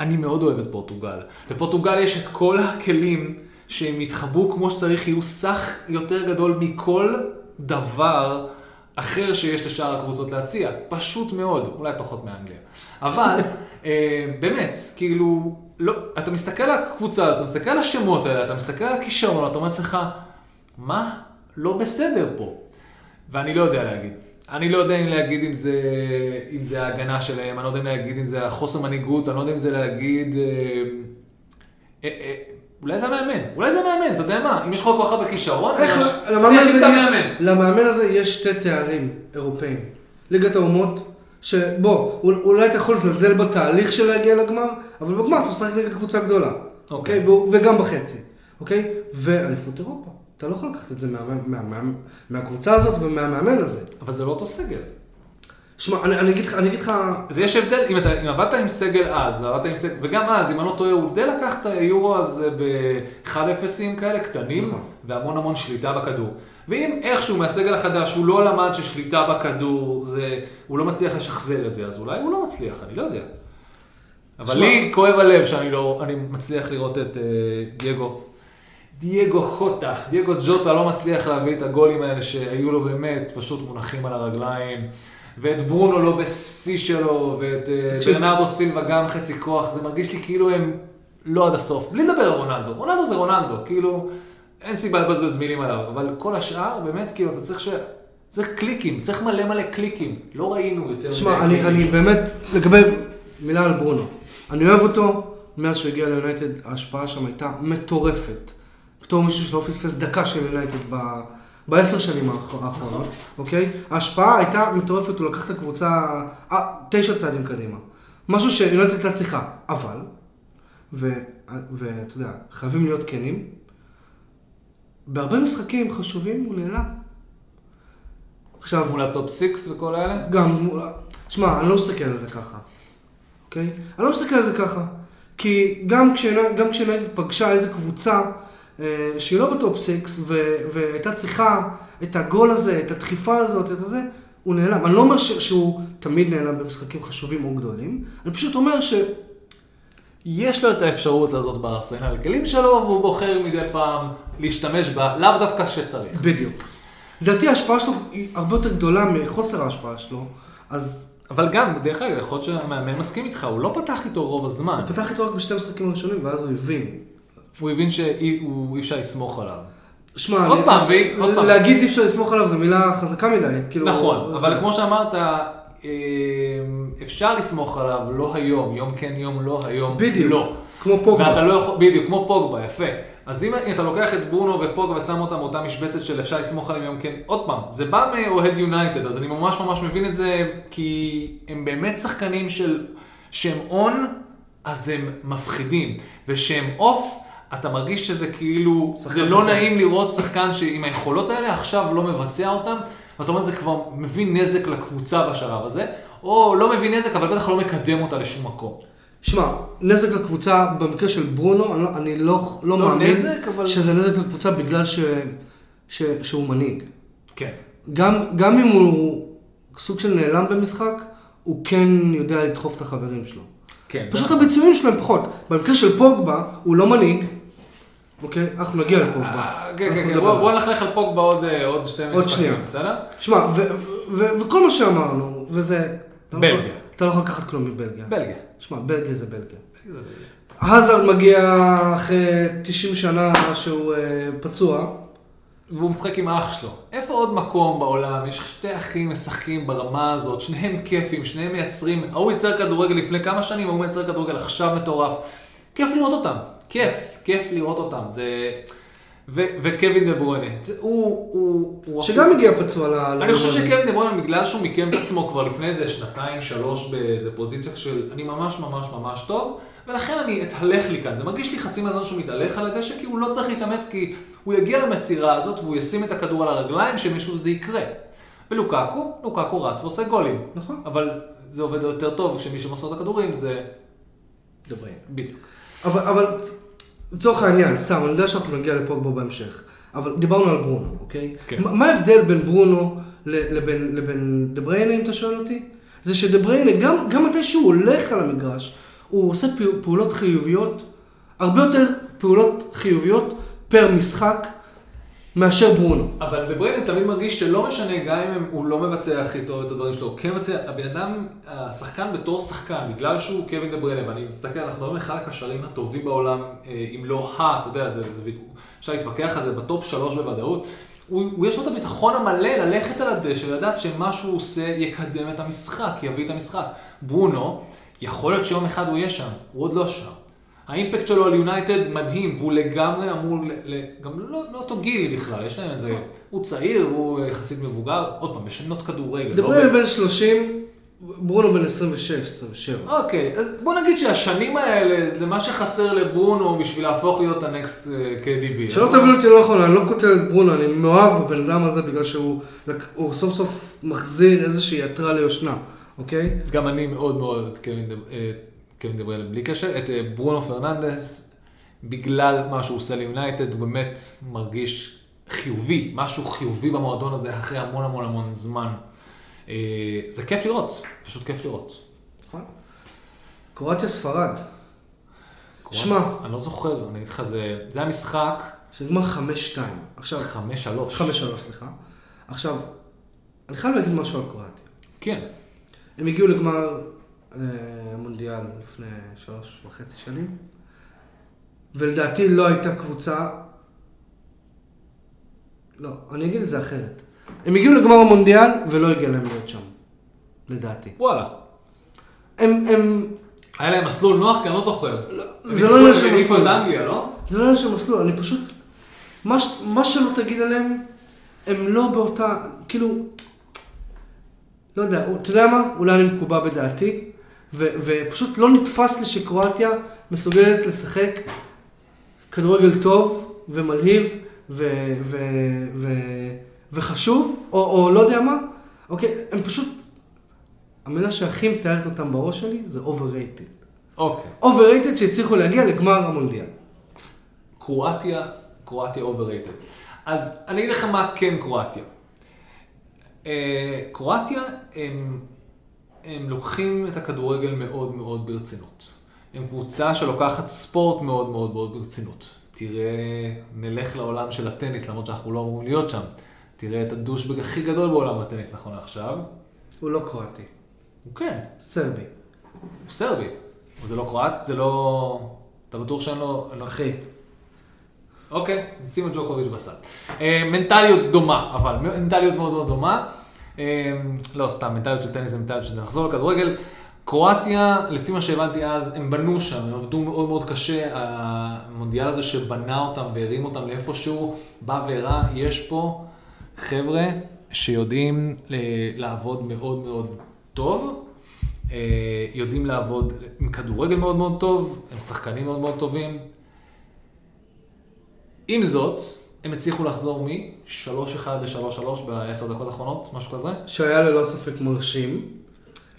אני מאוד אוהב את פורטוגל. לפורטוגל יש את כל הכלים שהם יתחברו כמו שצריך, יהיו סך יותר גדול מכל דבר אחר שיש לשאר הקבוצות להציע. פשוט מאוד, אולי פחות מאנגליה. אבל, אה, באמת, כאילו, לא, אתה מסתכל על הקבוצה הזאת, אתה מסתכל על השמות האלה, אתה מסתכל על הכישרון, אתה אומר לעצמך, מה לא בסדר פה? ואני לא יודע להגיד. אני לא יודע אם להגיד אם זה, אם זה ההגנה שלהם, אני לא יודע אם להגיד אם זה החוסר מנהיגות, אני לא יודע אם זה להגיד... אה, אה, אה, אולי זה המאמן, אולי זה המאמן, אתה יודע מה? אם יש לך כל כך הרבה כישרון, הזה את יש- המאמן. למאמן הזה יש שתי תארים אירופאים. ליגת האומות, שבוא, אול- אולי אתה יכול לזלזל בתהליך של להגיע לגמר, אבל בגמר אתה משחק נגד קבוצה גדולה. אוקיי. אוקיי? והוא- וגם בחצי, אוקיי? ואליפות אירופה. אתה לא יכול לקחת את זה מה- מה- מה- מהקבוצה הזאת ומהמאמן הזה. אבל זה לא אותו סגל. שמע, אני אני אגיד לך, אני אגיד לך, אז יש הבדל, אם, אתה, אם עבדת עם סגל אז, ועבדת עם סגל, וגם אז, אם אני לא טועה, הוא די לקח את היורו הזה ב-1-0 כאלה קטנים, נכון. והמון המון שליטה בכדור. ואם איכשהו מהסגל החדש הוא לא למד ששליטה בכדור, זה, הוא לא מצליח לשחזר את זה, אז אולי הוא לא מצליח, אני לא יודע. אבל שמע- לי כואב הלב שאני לא, אני מצליח לראות את אה, דייגו. דייגו חוטה, דייגו ג'וטה לא מצליח להביא את הגולים האלה שהיו לו באמת פשוט מונחים על הרגליים. ואת ברונו לא בשיא שלו, ואת אה. ברנרדו סילבה גם חצי כוח, זה מרגיש לי כאילו הם לא עד הסוף. בלי לדבר על רונלדו, רונלדו זה רונלדו, כאילו אין סיבה לבזבז מילים עליו, אבל כל השאר באמת כאילו אתה צריך ש... צריך קליקים, צריך מלא מלא קליקים. לא ראינו יותר שמע, מדי אני. אני באמת, לגבי מילה על ברונו, אני אוהב אותו, מאז שהוא הגיע ליונייטד, ההשפעה שם הייתה מטורפת. בתור מישהו שלא פספס דקה של יונייטד ב... בעשר שנים האח- האחרונות, אוקיי? ההשפעה הייתה מטורפת, הוא לקח את הקבוצה אה, תשע צעדים קדימה. משהו שיונייטד הייתה צריכה, אבל, ו- ואתה יודע, חייבים להיות כנים, בהרבה משחקים חשובים הוא נעלם. עכשיו, מול ה top six וכל האלה? גם, שמע, אני לא מסתכל על זה ככה, אוקיי? אני לא מסתכל על זה ככה. כי גם כשיונייטד פגשה איזה קבוצה אה, שהיא לא ב top six, והייתה צריכה את הגול הזה, את הדחיפה הזאת, את הזה, הוא נעלם. אני לא אומר ש- שהוא תמיד נעלם במשחקים חשובים או גדולים, אני פשוט אומר ש... יש לו את האפשרות הזאת בארסנל הכלים שלו, והוא בוחר מדי פעם להשתמש בה, לאו דווקא כשצריך. בדיוק. לדעתי ההשפעה שלו היא הרבה יותר גדולה מחוסר ההשפעה שלו, אז אבל גם, דרך אגב, יכול להיות שהמאמן מסכים איתך, הוא לא פתח איתו רוב הזמן. הוא פתח איתו רק בשתי המשחקים הראשונים, ואז הוא הבין. הוא הבין שאי אפשר לסמוך עליו. שמע, עוד פעם, עוד פעם. להגיד אי אפשר לסמוך עליו זו מילה חזקה מדי. כאילו, נכון, אבל כמו שאמרת, אה, אפשר לסמוך עליו לא היום, יום כן, יום לא, היום בדיוק. לא. כמו פוגבה. ואתה לא יכול, בדיוק, כמו פוגבה, יפה. אז אם אתה לוקח את ברונו ופוגבה ושם אותם באותה משבצת של אפשר לסמוך עליהם יום כן, עוד פעם, זה בא מאוהד יונייטד, אז אני ממש ממש מבין את זה, כי הם באמת שחקנים של, שהם און, אז הם מפחידים, ושהם אוף, אתה מרגיש שזה כאילו, זה לא נכון. נעים לראות שחקן שעם היכולות האלה עכשיו לא מבצע אותם, ואתה אומר זה כבר מביא נזק לקבוצה בשלב הזה, או לא מביא נזק, אבל בטח לא מקדם אותה לשום מקום. שמע, נזק לקבוצה, במקרה של ברונו, אני לא, אני לא, לא, לא מאמין נזק, אבל- שזה נזק לקבוצה בגלל ש, ש, שהוא מנהיג. כן. גם, גם אם הוא סוג של נעלם במשחק, הוא כן יודע לדחוף את החברים שלו. כן, פשוט נכון. הביצועים שלו הם פחות. במקרה של פוגבה, הוא לא מנהיג. אוקיי? אנחנו נגיע לפוגבה. אה, כן, כן, כן, בוא נלכלך על פוגבה עוד אה, עוד שתי משחקים. בסדר? שמע, וכל מה שאמרנו, וזה... לא בלגיה. אתה לא יכול לקחת כלום מבלגיה. בלגיה. שמע, בלגיה זה בלגיה. האזרד מגיע אחרי 90 שנה שהוא אה, פצוע. והוא משחק עם אח שלו. איפה עוד מקום בעולם? יש שתי אחים משחקים ברמה הזאת, שניהם כיפים, שניהם מייצרים, ההוא ייצר כדורגל לפני כמה שנים, ההוא מייצר כדורגל עכשיו מטורף. כיף לראות אותם, כיף, כיף לראות אותם. זה... ו- וקווין דה זה- הוא... הוא, הוא שגם הגיע פצוע ל... אני חושב. שקווין דה ברuyne, בגלל שהוא מיקם את עצמו כבר לפני איזה שנתיים, שלוש, באיזה פוזיציה של אני ממש ממש ממש טוב, ולכן אני אתהלך לי כאן. זה מרגיש לי חצי מהזמן שהוא מתהלך על הדשא, כי הוא לא צריך להתאמץ, כי הוא יגיע למסירה הזאת והוא ישים את הכדור על הרגליים, שמישהו זה יקרה. ולוקקו, לוקקו רץ ועושה גולים. נכון. אבל זה עובד יותר טוב כשמי שמוסר את הכדורים זה... דה ברי. בדיוק. אבל, אבל לצורך העניין, סתם, אני יודע שאנחנו נגיע לפוגבה בהמשך, אבל דיברנו על ברונו, אוקיי? כן. מה- ההבדל בין ברונו לבין, לבין דה בריינה, אם אתה שואל אותי? זה שדה בריינה, גם, גם מתי שהוא הולך על המגרש, הוא עושה פעול- פעולות חיוביות, הרבה יותר פעולות חיוביות פר משחק מאשר ברונו. אבל דה בריינה תמיד מרגיש שלא משנה, גם אם הוא לא מבצע הכי טוב את הדברים שלו, הוא כן מבצע, הבן אדם, השחקן בתור שחקן, בגלל שהוא קווין דה בריינה, ואני מסתכל, אנחנו על אחד הקשרים הטובים בעולם, אה, אם לא ה, אתה יודע, זה, זה, אפשר להתווכח על זה ב top שלוש בוודאות. הוא, הוא יש לו את הביטחון המלא ללכת על הדשא ולדעת שמה שהוא עושה יקדם את המשחק, יביא את המשחק. ברונו, יכול להיות שיום אחד הוא יהיה שם, הוא עוד לא שם. ה impact שלו על יונייטד מדהים, והוא לגמרי אמור, גם לא, לא אותו גיל בכלל, יש להם איזה, הוא צעיר, הוא יחסית מבוגר, עוד פעם, בשנות כדורגל. דה לא בריינה ב- בן 30, ברונו בן 26, 27. אוקיי, אז בוא נגיד שהשנים האלה, זה מה שחסר לברונו בשביל להפוך להיות ה next KDB. שלא תבינו אותי לא נכון, אני לא קוטל את ברונו, אני מאוהב בבן אדם הזה בגלל שהוא הוא סוף סוף מחזיר איזושהי עטרה ליושנה, אוקיי? גם אני מאוד מאוד אוהב את קווין דה בריינה בלי קשר, את אה, ברונו פרננדס, בגלל מה שהוא עושה ליונייטד, הוא באמת מרגיש חיובי, משהו חיובי במועדון הזה אחרי המון המון המון זמן. אה, זה כיף לראות, פשוט כיף לראות. נכון. קרואטיה ספרד, שמע. אני לא זוכר, אני אגיד לך, זה, זה המשחק שנגמר 5-2. עכשיו, 5-3. 5-3, סליחה. עכשיו, אני חייב להגיד משהו על קרואטיה. כן. הם הגיעו לגמר אה, מונדיאל לפני שלוש וחצי שנים, ולדעתי לא הייתה קבוצה... לא, אני אגיד את זה אחרת. הם הגיעו לגמר המונדיאל ולא הגיע להם להיות שם, לדעתי. וואלה. הם, הם, היה להם מסלול נוח, כי אני לא זוכר. זה לא עניין של מסלול. אנגליה, לא? זה לא עניין של מסלול, אני פשוט... מה, מה שלא תגיד עליהם, הם לא באותה... כאילו... לא יודע, אתה יודע מה? אולי אני מקובע בדעתי, ו, ופשוט לא נתפס לי שקרואטיה מסוגלת לשחק כדורגל טוב ומלהיב ו- ו- ו- וחשוב, או, או לא יודע מה, אוקיי? הם פשוט, המילה שהכי מתארת אותם בראש שלי זה overrated. אוקיי. overrated שהצליחו להגיע לגמר המונדיאל. קרואטיה, קרואטיה overrated. אז אני אגיד לך מה כן קרואטיה. אה, קרואטיה, הם, הם לוקחים את הכדורגל מאוד מאוד ברצינות. הם קבוצה שלוקחת ספורט מאוד מאוד מאוד ברצינות. תראה, נלך לעולם של הטניס, למרות שאנחנו לא אמורים להיות שם. תראה את הדושבג הכי גדול בעולם הטניס נכון לעכשיו. הוא לא קרואטי, הוא כן, סרבי. הוא סרבי. אבל זה לא קרואט, זה לא... אתה בטוח שאין לו... אני לא- אחי, אוקיי, שימו את ג'וקוביץ' בסד. אה, מנטליות דומה, אבל מנטליות מאוד מאוד דומה. אה, לא, סתם, מנטליות של טניס זה מנטליות של לחזור לכדורגל. קרואטיה, לפי מה שהבנתי אז, הם בנו שם, הם עבדו מאוד מאוד קשה. המונדיאל הזה שבנה אותם והרים אותם לאיפשהו, בא והראה, יש פה חבר'ה שיודעים אה, לעבוד מאוד מאוד טוב. אה, יודעים לעבוד עם כדורגל מאוד מאוד טוב, הם שחקנים מאוד מאוד טובים. עם זאת, הם הצליחו לחזור מ-3-1 ל-3-3 בעשר דקות האחרונות, משהו כזה. שהיה ללא ספק מרשים.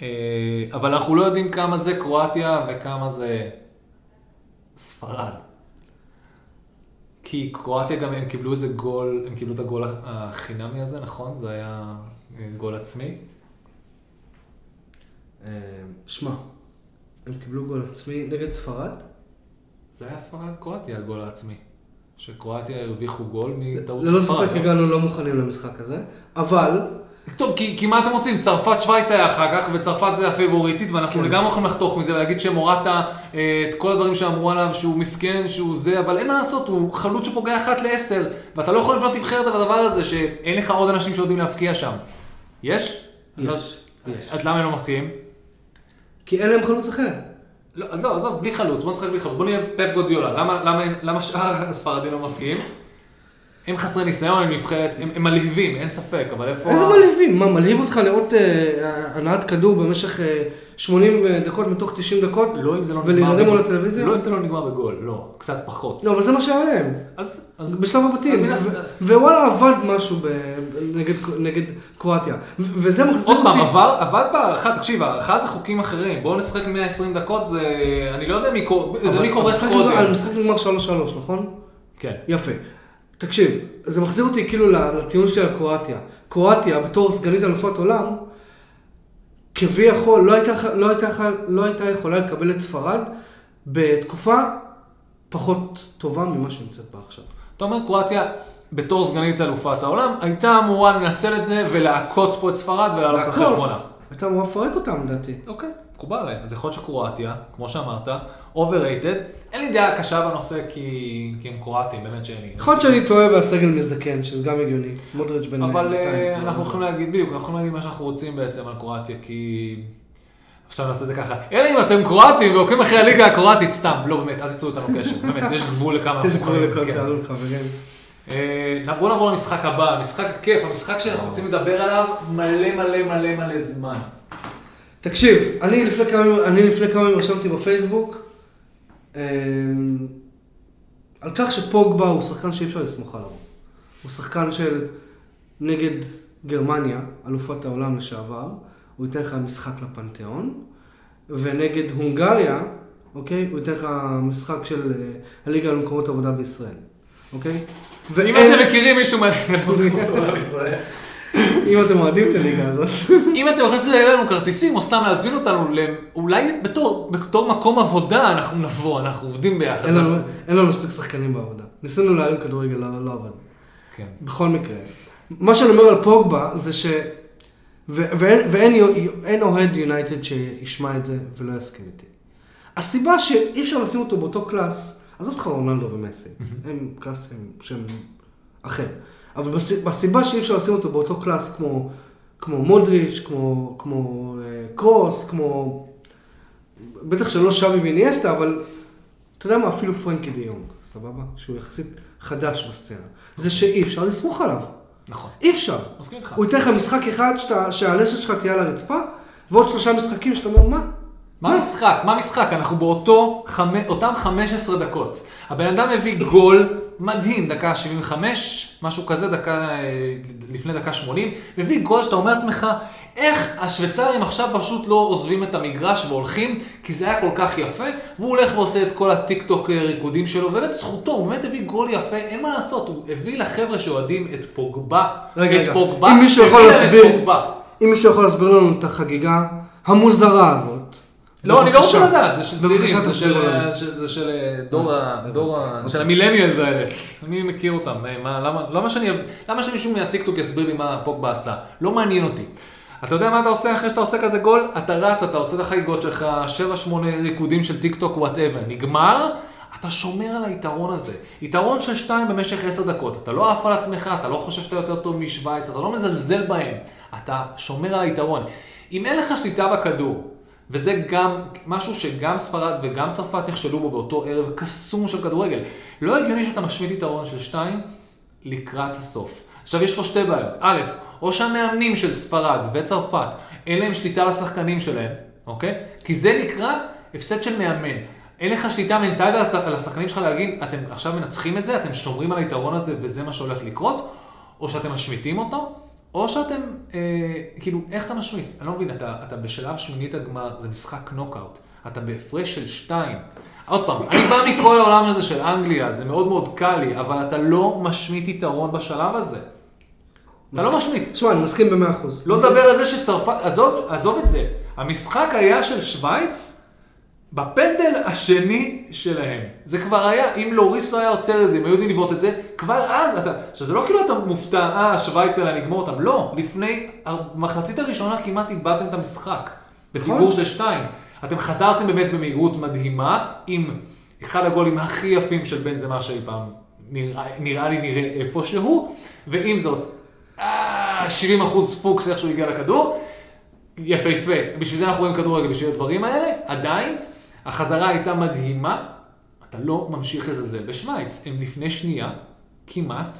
אה, אבל אנחנו לא יודעים כמה זה קרואטיה וכמה זה ספרד. כי קרואטיה גם, הם קיבלו איזה גול, הם קיבלו את הגול החינמי הזה, נכון? זה היה אה, גול עצמי. אה, שמע, הם קיבלו גול עצמי נגד ספרד? זה היה ספרד קרואטיה, הגול העצמי. שקרואטיה הרוויחו גול מטעות ללא ספרד. ספק לא? הגענו לא מוכנים למשחק הזה, אבל טוב, כי, כי מה אתם רוצים? צרפת שווייץ היה אחר כך, וצרפת זה הפיבוריטית, ואנחנו כן. לגמרי יכולים לחתוך מזה ולהגיד שמורטה, אה, את כל הדברים שאמרו עליו, שהוא מסכן, שהוא זה, אבל אין מה לעשות, הוא חלוץ שפוגע אחת לעשר, ואתה לא יכול לבנות נבחרת על הדבר הזה, שאין לך עוד אנשים שיודעים להבקיע שם. יש? אני לא- יש, יש. אז למה הם לא מבקיעים? כי אין להם חלוץ אחר. לא, אז לא, עזוב, בלי חלוץ, בוא נשחק בלי חלוץ, בוא נהיה פפ גודיולה, למה, למה, למה שאר הספרדים לא מבקיעים? הם חסרי ניסיון, הם נבחרת, הם, הם מלהיבים, אין ספק, אבל איפה... איזה מלהיבים? מה, מלהיב אותך לראות אה, הנעת כדור במשך אה, 80 דקות מתוך 90 דקות? לא אם זה לא נגמר... ולהירדם. מול הטלוויזיה? לא אם זה לא נגמר בגול, לא, קצת פחות. לא, אבל זה מה שהיה להם. אז... אז... בשלב אז הבתים. ו- ווואלה, עבד משהו ב- נגד- נגד קרואטיה. וזה מחזיר עוד אותי... פעם, עבר, עבד בהערכה, תקשיב, הערכה זה חוקים אחרים, בואו נשחק 120 דקות, זה... אני לא יודע מי קור- זה אבל מי נגמר- קודם. המשחק נגמר 3-3, נכון? כן. יפה. תקשיב, זה מחזיר אותי כאילו לטיעון שלי על קרואטיה. קרואטיה, בתור סגנית אלופת עולם, כביכול לא הייתה, לא, הייתה, לא הייתה יכולה לקבל את ספרד בתקופה פחות טובה ממה שנמצאת בה עכשיו. אתה אומר, קרואטיה, בתור סגנית אלופת העולם, הייתה אמורה לנצל את זה ולעקוץ פה את ספרד ולעלות על לעקוץ. חשבונה. הייתה אמורה לפרק אותם לדעתי. אוקיי, מקובל עליהם. אז יכול להיות שקרואטיה, כמו שאמרת, overrated. אין לי דעה קשה בנושא כי, כי הם קרואטים, באמת שאין לי. יכול להיות שאני טועה והסגל מזדקן, שזה גם הגיוני. מודריץ' בן אבל 200 אה, כבר. אנחנו יכולים להגיד, בדיוק, אנחנו יכולים להגיד מה שאנחנו רוצים בעצם על קרואטיה, כי... עכשיו נעשה את זה ככה, אלא אם אתם קרואטים ועוקבים אחרי הליגה הקרואטית, סתם, לא באמת, אל תיצרו איתנו קשר, באמת, יש גבול לכמה יש אנחנו גבול יכולים, לכל כן. תעלול חברים. אה, בואו נעבור למשחק הבא, המשחק הכיף, המשחק שאנחנו רוצים לדבר עליו מלא מלא מלא מלא זמן. תקשיב, אני לפני כמה ימים- אני לפני כמה ימים רשמתי בפייסבוק אמ, על כך שפוגבה הוא שחקן שאי אפשר לסמוך עליו. הוא שחקן של נגד גרמניה, אלופת העולם לשעבר, הוא ייתן לך משחק לפנתיאון, ונגד הונגריה, אוקיי, הוא ייתן לך משחק של אה, הליגה למקומות עבודה בישראל, אוקיי? אם ואין- אתם מכירים מישהו מישראל, אם אתם אוהדים את הליגה הזאת. אם אתם יכולים לעשות לנו כרטיסים, או סתם להזמין אותנו, אולי בתור מקום עבודה אנחנו נבוא, אנחנו עובדים ביחד. אין לנו, מספיק שחקנים בעבודה. ניסינו להרים כדורגל, לא, לא עבד. כן. בכל מקרה. מה שאני אומר על פוגבה זה ש... ואין, אוהד יונייטד שישמע את זה ולא יסכים איתי. הסיבה שאי אפשר לשים אותו באותו class, עזוב אותך רונלדו ומסי, הם class הם שם אחר. אבל בס- בסיבה שאי אפשר לשים אותו באותו class כמו, כמו מודריץ', כמו, כמו אה, קרוס, כמו... בטח שלא שווי ואיניאסטה, אבל אתה יודע מה, אפילו פרנקי דה יונג, סבבה? שהוא יחסית חדש בסצנה. זה שאי אפשר לסמוך עליו. נכון. אי אפשר. מסכים איתך. הוא ייתן לך משחק אחד שאתה, שהלסת שלך תהיה על הרצפה, ועוד שלושה משחקים שאתה אומר, מה? מה המשחק? מה המשחק? אנחנו באותו, חמ- אותם 15 דקות. הבן אדם הביא גול מדהים, דקה 75, משהו כזה, דקה, אה, לפני דקה 80, מביא גול שאתה אומר לעצמך, איך השוויצרים עכשיו פשוט לא עוזבים את המגרש והולכים, כי זה היה כל כך יפה, והוא הולך ועושה את כל הטיק טוק אה, ריקודים שלו, ובאמת זכותו, הוא באמת הביא גול יפה, אין מה לעשות, הוא הביא לחבר'ה שאוהדים את פוגבה, רגע, את רגע. פוגבה, אם מישהו יכול להסביר-. אם מישהו יכול להסביר לנו את החגיגה המוזרה הזאת. לא, אני לא רוצה. לדעת, זה של צעירים, זה של-. של- זה של אה, דור ה... הבנתי. דור ה... אוקיי. של המילניאלס האלה. אני מכיר אותם, אה, מה, למה- שמישהו מהטיקטוק יסביר לי מה פוגבה עשה? לא מעניין אותי. אתה יודע מה אתה עושה אחרי שאתה עושה כזה גול? אתה רץ, אתה עושה את החגיגות שלך, 7-8 ריקודים של טיק טוק, whatever. נגמר, אתה שומר על היתרון הזה. יתרון של 2 במשך 10 דקות. אתה לא עף על עצמך, אתה לא חושב שאתה יותר טוב משוויץ, אתה לא מזלזל בהם. אתה שומר על היתרון. אם אין לך שליטה בכדור, וזה גם משהו שגם ספרד וגם צרפת נכשלו בו באותו ערב קסום של כדורגל. לא הגיוני שאתה משמיט יתרון של שתיים לקראת הסוף. עכשיו יש פה שתי בעיות. א', או שהמאמנים של ספרד וצרפת אין להם שליטה על השחקנים שלהם, אוקיי? כי זה נקרא הפסד של מאמן. אין לך שליטה מנטלית על הש- על השחקנים שלך להגיד, אתם עכשיו מנצחים את זה, אתם שומרים על היתרון הזה וזה מה שהולך לקרות, או שאתם משמיטים אותו, או שאתם, אה, כאילו, איך אתה משמיט? אני לא מבין, אתה, אתה בשלב שמינית הגמר, זה משחק נוקאוט, אתה בהפרש של שתיים. עוד פעם, אני בא מכל העולם הזה של אנגליה, זה מאוד מאוד קל לי, אבל אתה לא משמיט יתרון בשלב הזה. אתה לא משמיט. תשמע, אני מסכים במאה אחוז. לא לדבר על זה שצרפת, עזוב, עזוב את זה. המשחק היה של שווייץ בפנדל השני שלהם. זה כבר היה, אם לוריס לא היה עוצר את זה, אם היו יודעים לבעוט את זה, כבר אז אתה, עכשיו זה לא כאילו אתה מופתע, אה, שווייץ אלא נגמור אותם, לא, לפני המחצית הראשונה כמעט איבדתם את המשחק. נכון. של שתיים. אתם חזרתם באמת במהירות מדהימה, עם אחד הגולים הכי יפים של בן זמה שאי פעם נראה, נראה לי נראה איפשהו, ועם זאת, אה, 70 אחוז פוקס איך שהוא הגיע לכדור, יפהפה. בשביל זה אנחנו רואים כדורגל, בשביל הדברים האלה, עדיין, החזרה הייתה מדהימה, אתה לא ממשיך לזלזל בשוויץ. הם לפני שנייה, כמעט,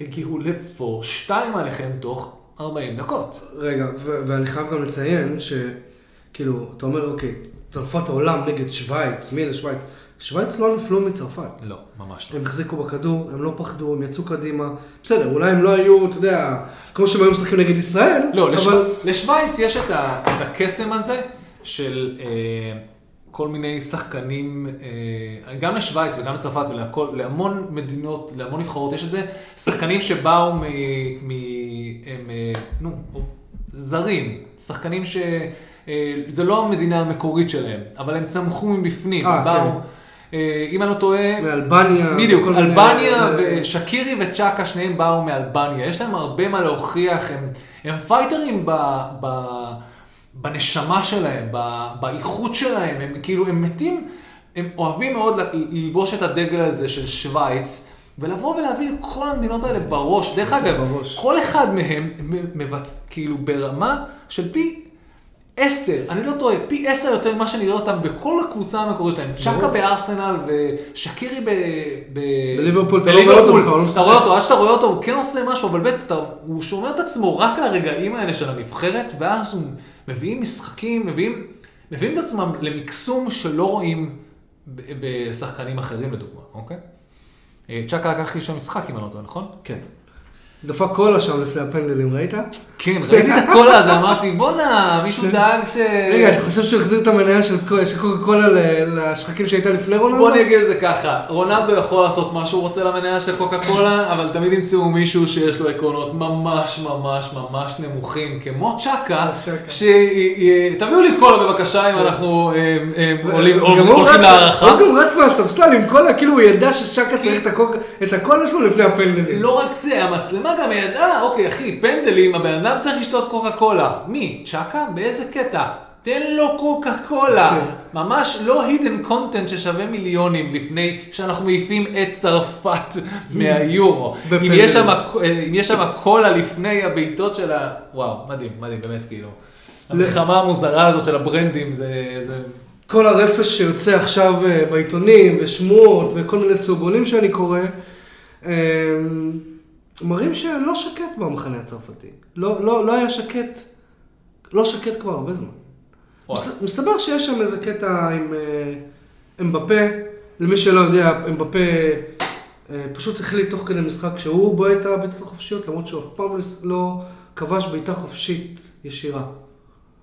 הגיעו לפור שתיים עליכם תוך 40 דקות. רגע, ו- ואני חייב גם לציין שכאילו, אתה אומר, אוקיי, צרפת העולם נגד שווייץ, מי אלה שווייץ? שווייץ לא נפלו מצרפת. לא, ממש לא. הם החזיקו בכדור, הם לא פחדו, הם יצאו קדימה. בסדר, אולי הם לא היו, אתה יודע, כמו שהם היו משחקים נגד ישראל, לא, לשו... אבל... לשוויץ יש את, ה... את הקסם הזה של אה, כל מיני שחקנים, אה, גם לשוויץ וגם לצרפת ולהמון מדינות, להמון נבחרות, יש את זה, שחקנים שבאו מ... מ... הם, אה, נו, זרים, שחקנים ש... אה, זה לא המדינה המקורית שלהם, אבל הם צמחו מבפנים, הם באו, כן. אם אני לא טועה, מאלבניה. בדיוק, אלבניה ושקירי וצ'אקה, שניהם באו מאלבניה. יש להם הרבה מה להוכיח, הם, הם פייטרים ב, ב, בנשמה שלהם, באיכות שלהם, הם כאילו, הם מתים, הם אוהבים מאוד ללבוש את הדגל הזה של שווייץ, ולבוא ולהביא לכל המדינות האלה בראש. דרך אגב, בראש. כל אחד מהם מבצ... כאילו ברמה של פי עשר, אני לא טועה, פי עשר יותר ממה שנראה אותם בכל הקבוצה המקורית שלהם. צ'אקה בארסנל ושקירי ב... ב... בליברפול אתה לא רואה אותו בכלל, לא אתה. רואה אותו, עד שאתה רואה אותו, הוא כן עושה משהו, אבל אתה- הוא שומר את עצמו רק לרגעים האלה של הנבחרת, ואז הוא מביאים משחקים, מביאים, מביאים את עצמם למקסום שלא רואים בשחקנים אחרים לדוגמה, אוקיי? אה, צ'אקה לקח לי שם משחק אם אני לא טועה, נכון? כן. דפק קולה שם לפני הפנדלים, ראית? כן, ראיתי את הקולה הזה, אמרתי, בואנה, מישהו דאג ש... רגע, אתה חושב שהוא החזיר את המניה של קו- של קוקה קולה לשחקים שהייתה לפני רונלדו? בוא אני אגיד את זה ככה, רונלדו יכול לעשות מה שהוא רוצה למניה של קוקה קולה, אבל תמיד ימצאו מישהו שיש לו עקרונות ממש ממש ממש נמוכים, כמו צ'אקה. שתביאו לי קולה בבקשה אם אנחנו אה, אה, הולכים להערכה. הוא גם רץ מהספסל עם קולה, כאילו הוא ידע ששקה צריך את הקוק- את הקולה שלו לפני הפנדלים. לא רק זה, המצלמה גם ידעה, אוקיי אחי, פנדלים, הבן אדם צריך לשתות קוקה קולה. מי? צ'אקה? באיזה קטע? תן לו קוקה קולה. ממש לא hidden content ששווה מיליונים לפני שאנחנו מעיפים את צרפת מהיורו. אם. יש שם- אם יש שם קולה לפני הבעיטות של ה... וואו, מדהים, מדהים, באמת כאילו. המלחמה המוזרה הזאת של הברנדים זה... זה... כל הרפש שיוצא עכשיו אה, בעיתונים, ושמועות, וכל מיני צהובונים שאני קורא, אה, מראים שלא שקט במחנה הצרפתי. לא, לא, לא היה שקט, לא שקט כבר הרבה זמן. מסת- מסתבר שיש שם איזה קטע עם אה, אמבפה, למי שלא יודע, אמבפה אה, פשוט החליט תוך כדי משחק שהוא בועט את הבעיטות החופשיות, למרות שהוא אף פעם לא- לא כבש בעיטה חופשית ישירה.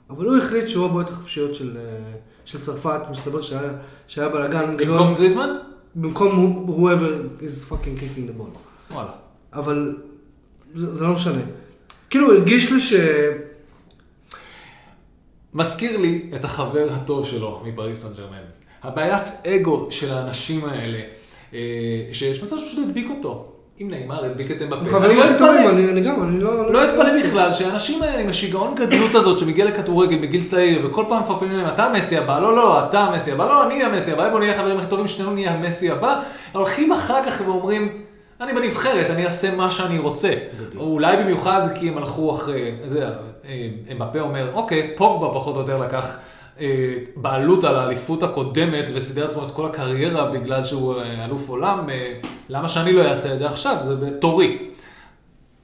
אבל הוא החליט שהוא הבועט החופשיות של, אה, של צרפת, מסתבר שהיה, שהיה בלאגן גדול. במקום גריזמן? במקום whoever is fucking kicking the ball. וואלה. אבל זה, זה לא משנה. כאילו, הרגיש לי ש... מזכיר לי את החבר הטוב שלו מפריס סן ג'רמן. הבעיית אגו של האנשים האלה, אה, שיש מצב שפשוט הדביק אותו. אם נאמר, הדביק את אמבפה. חברים לא טובים. אני, אני גם, אני לא... לא אתפלא בכלל שהאנשים האלה עם השיגעון גדלות הזאת שמגיע לכדורגל בגיל צעיר וכל פעם מפרפמים להם אתה המסי הבא, לא לא, אתה המסי הבא, לא, אני המסי הבא, בוא נהיה חברים הכי טובים, שנינו נהיה המסי הבא, הולכים אחר כך ואומרים, אני בנבחרת, אני אעשה מה שאני רוצה. בדיוק. או אולי במיוחד כי הם הלכו אחרי, אתה יודע, אה, אמבפה אומר, אוקיי, פוגבה פחות או יותר לקח אה, בעלות על האליפות הקודמת וסידר לעצמו את כל הקריירה בגלל שהוא אה, אלוף עולם, למה שאני לא אעשה את זה עכשיו? זה בתורי.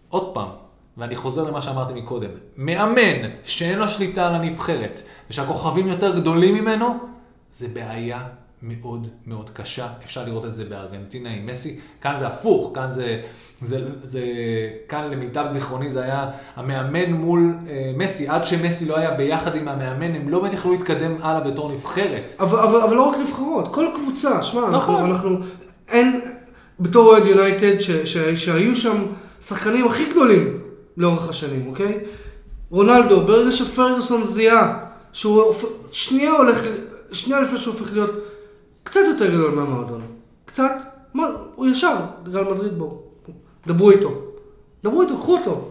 עוד פעם, ואני חוזר למה שאמרתי מקודם, מאמן שאין לו שליטה על הנבחרת, ושהכוכבים יותר גדולים ממנו, זה בעיה מאוד מאוד קשה. אפשר לראות את זה בארגנטינה עם מסי. כאן זה הפוך, כאן זה, זה, זה כאן למיטב זיכרוני זה היה המאמן מול אה, מסי. עד שמסי לא היה ביחד עם המאמן, הם לא באמת יכלו להתקדם הלאה בתור נבחרת. אבל, אבל, אבל לא רק נבחרות, כל קבוצה, שמע, נכון. אנחנו, אנחנו, אין, בתור אוהד יונייטד, ש- ש- שהיו שם שחקנים הכי גדולים לאורך השנים, אוקיי? רונלדו, ברגע שפרגוסון זיהה שהוא שנייה הולך, שנייה לפני שהוא הופך להיות קצת יותר גדול מהמועדון, קצת, מה, הוא ישר, ריאל מדריד בואו, דברו איתו, דברו איתו, קחו אותו.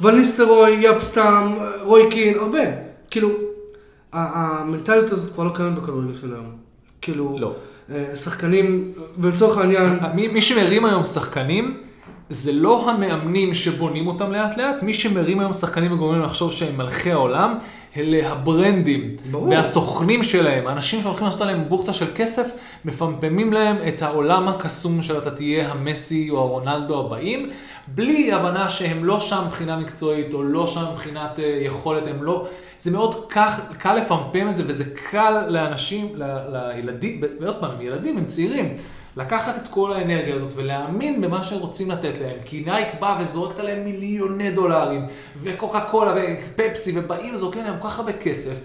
וניסטרוי, יפסטם, רוי קין, הרבה, כאילו, המנטליות הזאת כבר לא קיימת בכדורגל של היום. כאילו, לא. אה, שחקנים, ולצורך העניין, מי, מי שמרים היום שחקנים, זה לא המאמנים שבונים אותם לאט לאט, מי שמרים היום שחקנים וגורמים לחשוב שהם מלכי העולם, אלה הברנדים. ברור. והסוכנים שלהם, האנשים שהולכים לעשות עליהם בוכטה של כסף, מפמפמים להם את העולם הקסום של אתה תהיה המסי או הרונלדו הבאים, בלי הבנה שהם לא שם מבחינה מקצועית, או לא שם מבחינת אה, יכולת, הם לא... זה מאוד כך, קל לפמפם את זה, וזה קל לאנשים, ל- לילדים, ועוד פעם, הם ילדים, הם צעירים. לקחת את כל האנרגיה הזאת ולהאמין במה שרוצים לתת להם. כי נייק בא וזורקת עליהם מיליוני דולרים, וקוקה קולה ופפסי, ובאים וזורקים להם כל כך הרבה כסף.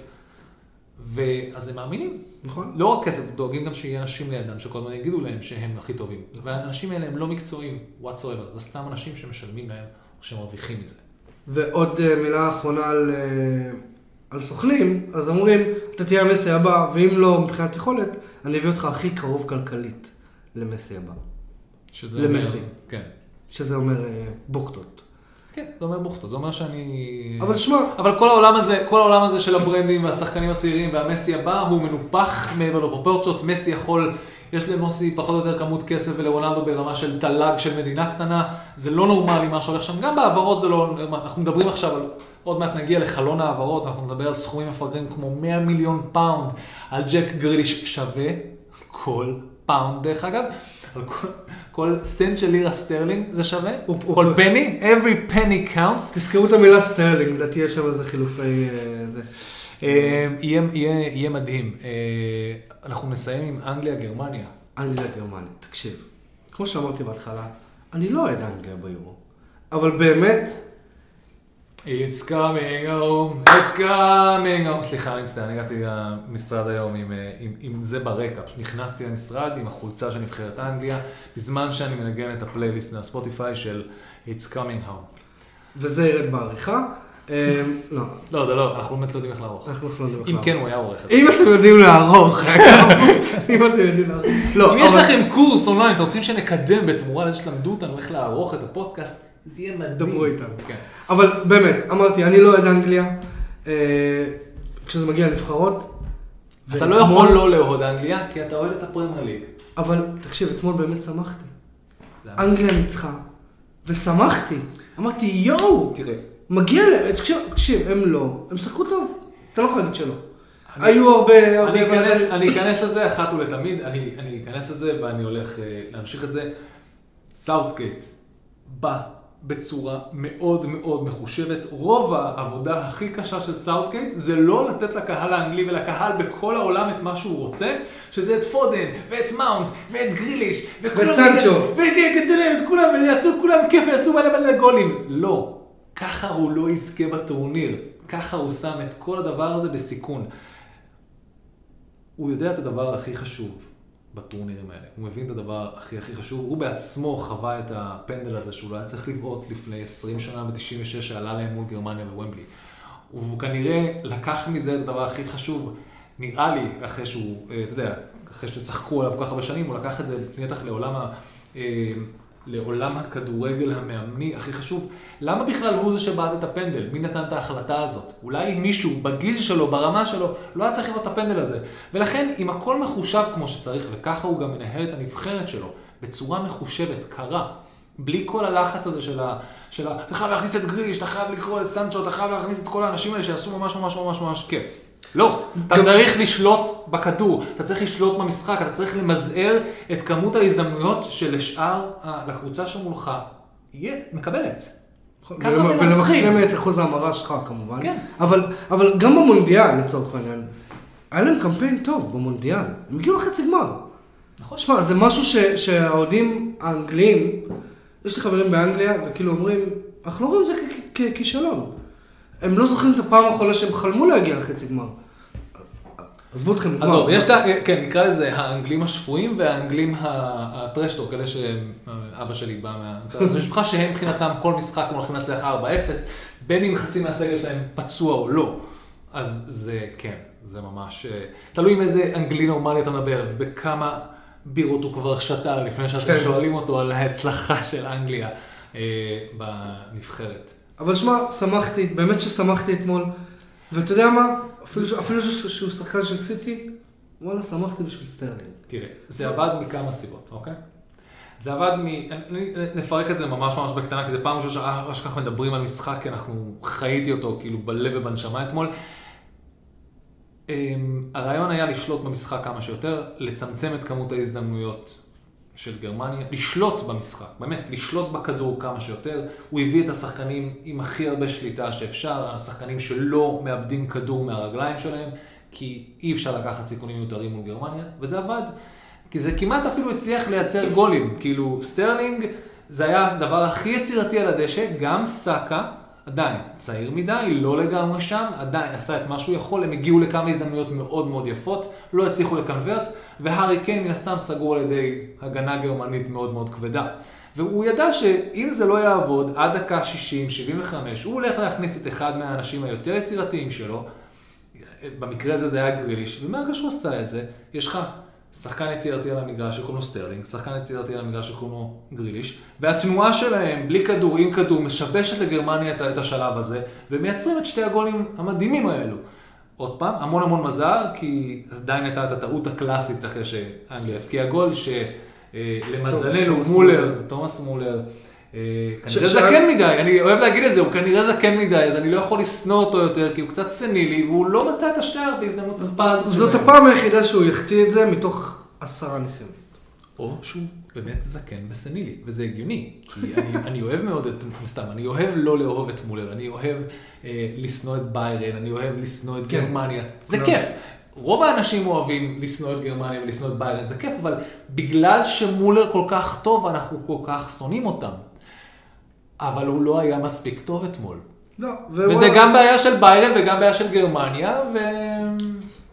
ואז הם מאמינים. נכון? לא רק כסף, דואגים גם שיהיה אנשים לידם שכל הזמן יגידו להם שהם הכי טובים. והאנשים האלה הם לא מקצועיים, whatsoever, זה סתם אנשים שמשלמים להם או שמרוויחים מזה. ועוד אה, מילה אחרונה על, אה, על סוכנים, אז אומרים, אתה תהיה המסי הבא, ואם לא מבחינת יכולת, אני אביא אותך הכי קרוב כלכלית למסי הבא. שזה למסי. אומר, כן. שזה אומר אה, בוכטות. כן, זה אומר בוכטות, זה אומר שאני... אבל שמע, אבל כל העולם הזה, כל העולם הזה של הברנדים והשחקנים הצעירים והמסי הבא הוא מנופח מעבר לפרופורציות. מסי יכול, יש למסי פחות או יותר כמות כסף ולרונלדו ברמה של תל"ג של מדינה קטנה. זה לא נורמלי מה שהולך שם. גם בהעברות זה לא, אנחנו מדברים עכשיו על, עוד מעט נגיע לחלון העברות, אנחנו נדבר על סכומים מפגרים כמו 100 מיליון פאונד על ג'ק גריליש שווה כל פאונד דרך אגב. על כל, כל סנט של לירה סטרלינג זה שווה, הוא- הוא- כל penny, every penny counts. תזכרו את המילה סטרלינג, לדעתי יש שם איזה חילופי... אה, זה. אה, יהיה מדהים. אה, אנחנו נסיים עם אנגליה, גרמניה. אנגליה גרמניה, תקשיב, כמו שאמרתי בהתחלה, אני לא אוהד אנגליה ביורו, אבל באמת, It's coming home, it's coming home. סליחה, אני מצטער, אני הגעתי למשרד היום עם, אה, עם, עם זה ברקע. פשוט נכנסתי למשרד עם החולצה של נבחרת אנגליה, בזמן שאני מנגן את הפלייליסט מהספוטיפיי של It's coming home. וזה ירד בעריכה. אה, לא, לא, זה לא, אנחנו באמת לא יודעים איך לערוך. אנחנו לא יודעים איך אם לערוך. כן, הוא היה עורך. אם אתם יודעים לערוך, אגב, אם אתם יודעים לערוך. לא, אם יש לכם קורס אונליין, אתם רוצים שנקדם בתמורה לזה שתלמדו אותנו איך לערוך את הפודקאסט, זה יהיה מדהים. דברו איתנו. כן. אבל באמת, אמרתי, אני לא אוהד אנגליה, אה, כשזה מגיע לנבחרות. אתה לא יכול לא לאהוד אנגליה, כי אתה אוהד את הפרמייר ליג. אבל תקשיב, אתמול באמת שמחתי. אנגליה ניצחה, ושמחתי. אמרתי, יואו, תראה, מגיע להם, תקשיב, תקשיב, הם לא, הם שחקו טוב, אתה לא יכול להגיד שלא. אני- היו הרבה, הרבה... אני אכנס, אני אכנס לזה אחת ולתמיד, אני, אני אכנס לזה ואני הולך אה, להמשיך את זה. סאוטגייט בא בצורה מאוד מאוד מחושבת. רוב העבודה הכי קשה של סאוטגייט זה לא לתת לקהל האנגלי ולקהל בכל העולם את מה שהוא רוצה, שזה את פודן, ואת מאונט, ואת גריליש, ואת סנצ'ו. ואת כולם, ויעשו כולם כיף, ויעשו מלא מלא גולים. לא, ככה הוא לא יזכה בטורניר. ככה הוא שם את כל הדבר הזה בסיכון. הוא יודע את הדבר הכי חשוב בטורנירים האלה. הוא מבין את הדבר הכי הכי חשוב. הוא בעצמו חווה את הפנדל הזה שהוא לא היה צריך לבעוט לפני 20 שנה ב-96 שעלה להם מול גרמניה בוומבלי. והוא כנראה לקח מזה את הדבר הכי חשוב, נראה לי, אחרי שהוא, אה, אתה יודע, אחרי שצחקו עליו כל כך הרבה שנים, הוא לקח את זה נתח לעולם ה... לעולם הכדורגל המאמני הכי חשוב. למה בכלל הוא זה שבעט את הפנדל? מי נתן את ההחלטה הזאת? אולי מישהו בגיל שלו, ברמה שלו, לא היה צריך לראות את הפנדל הזה. ולכן, אם הכל מחושב כמו שצריך, וככה הוא גם מנהל את הנבחרת שלו, בצורה מחושבת, קרה, בלי כל הלחץ הזה של ה... של ה... אתה חייב להכניס את גריליש, אתה חייב לקרוא את סנצ'ו, אתה חייב להכניס את כל האנשים האלה שיעשו ממש ממש ממש ממש כיף. לא, אתה גם... צריך לשלוט בכדור, אתה צריך לשלוט במשחק, אתה צריך למזער את כמות ההזדמנויות שלשאר, לקבוצה שמולך, יהיה מקבלת. מנצחים. ולמקסם את אחוז ההמרה שלך כמובן. כן. אבל, אבל גם במונדיאל לצורך העניין, היה להם קמפיין טוב במונדיאל, הם הגיעו לחצי גמר. נכון. שמע, זה משהו ש, שהאוהדים האנגליים, יש לי חברים באנגליה, וכאילו אומרים, אנחנו לא רואים את זה ככישלון. הם לא זוכרים את הפעם האחרונה שהם חלמו להגיע לחצי גמר. עזבו אתכם. עזוב, יש את ה... כן, נקרא לזה האנגלים השפויים והאנגלים הטרשטוק, אלה שאבא שלי בא מה... זו משפחה שהם מבחינתם כל משחק הם הולכים לנצח 4-0, בין אם חצי מהסגל שלהם פצוע או לא. אז זה, כן, זה ממש... אה, תלוי עם איזה אנגלי נורמלי אתה מדבר, ובכמה בירות הוא כבר שתה לפני שאתם כן. שואלים אותו על ההצלחה של אנגליה אה, בנבחרת. אבל שמע, שמחתי, באמת ששמחתי אתמול. ואתה יודע מה? אפילו, אפילו שהוא שחקן של סיטי, וואלה, שמחתי בשביל סטרלינג. תראה, זה עבד מכמה סיבות, אוקיי? זה עבד מ... נפרק את זה ממש ממש בקטנה, כי זה פעם ראשונה שכך מדברים על משחק, כי אנחנו חייתי אותו כאילו בלב ובנשמה אתמול. אמ, הרעיון היה לשלוט במשחק כמה שיותר, לצמצם את כמות ההזדמנויות של גרמניה, לשלוט במשחק, באמת, לשלוט בכדור כמה שיותר. הוא הביא את השחקנים עם הכי הרבה שליטה שאפשר, השחקנים שלא מאבדים כדור מהרגליים שלהם, כי אי אפשר לקחת סיכונים מיותרים מול גרמניה, וזה עבד. כי זה כמעט אפילו הצליח לייצר גולים. כאילו, סטרלינג, זה היה הדבר הכי יצירתי על הדשא, גם סאקה. עדיין צעיר מדי, לא לגמרי שם, עדיין עשה את מה שהוא יכול, הם הגיעו לכמה הזדמנויות מאוד מאוד יפות, לא הצליחו ל convert, והארי קיין מן הסתם סגרו על ידי הגנה גרמנית מאוד מאוד כבדה. והוא ידע שאם זה לא יעבוד עד דקה 60-75, הוא הולך להכניס את אחד מהאנשים היותר יצירתיים שלו, במקרה הזה זה היה גריליש, ומהרגע שהוא עשה את זה, יש לך שחקן יצירתי על המגרש שקוראים לו סטרלינג, שחקן יצירתי על המגרש שקוראים לו גריליש, והתנועה שלהם, בלי כדור, עם כדור, משבשת לגרמניה את השלב הזה, ומייצרים את שתי הגולים המדהימים האלו. עוד פעם, המון המון מזל, כי עדיין הייתה את הטעות הקלאסית אחרי שאנגליה הבקיעה גול, שלמזלנו מולר, תומאס מולר, אה, כנראה זקן מדי, אני אוהב להגיד את זה, הוא כנראה זקן מדי, אז אני לא יכול לשנוא אותו יותר, כי הוא קצת סנילי, והוא לא מצא את השער בהזדמנות הפז. זאת הפעם היחידה שהוא יחטיא את זה מתוך עשרה ניסיונות. או שהוא באמת זקן וסנילי, וזה הגיוני, כי אני, אני אוהב מאוד את, סתם, אני אוהב לא לאהוב את מולר, אני אוהב אה, לשנוא את ביירן, אני אוהב לשנוא את כן. גרמניה, זה לא. כיף. רוב האנשים אוהבים לשנוא את גרמניה ולשנוא את ביירן, זה כיף, אבל בגלל שמולר כל כך טוב, אנחנו כל כך שונאים אותם. אבל הוא לא היה מספיק טוב אתמול. לא. וזה גם בעיה של ביירן וגם בעיה של גרמניה, ו...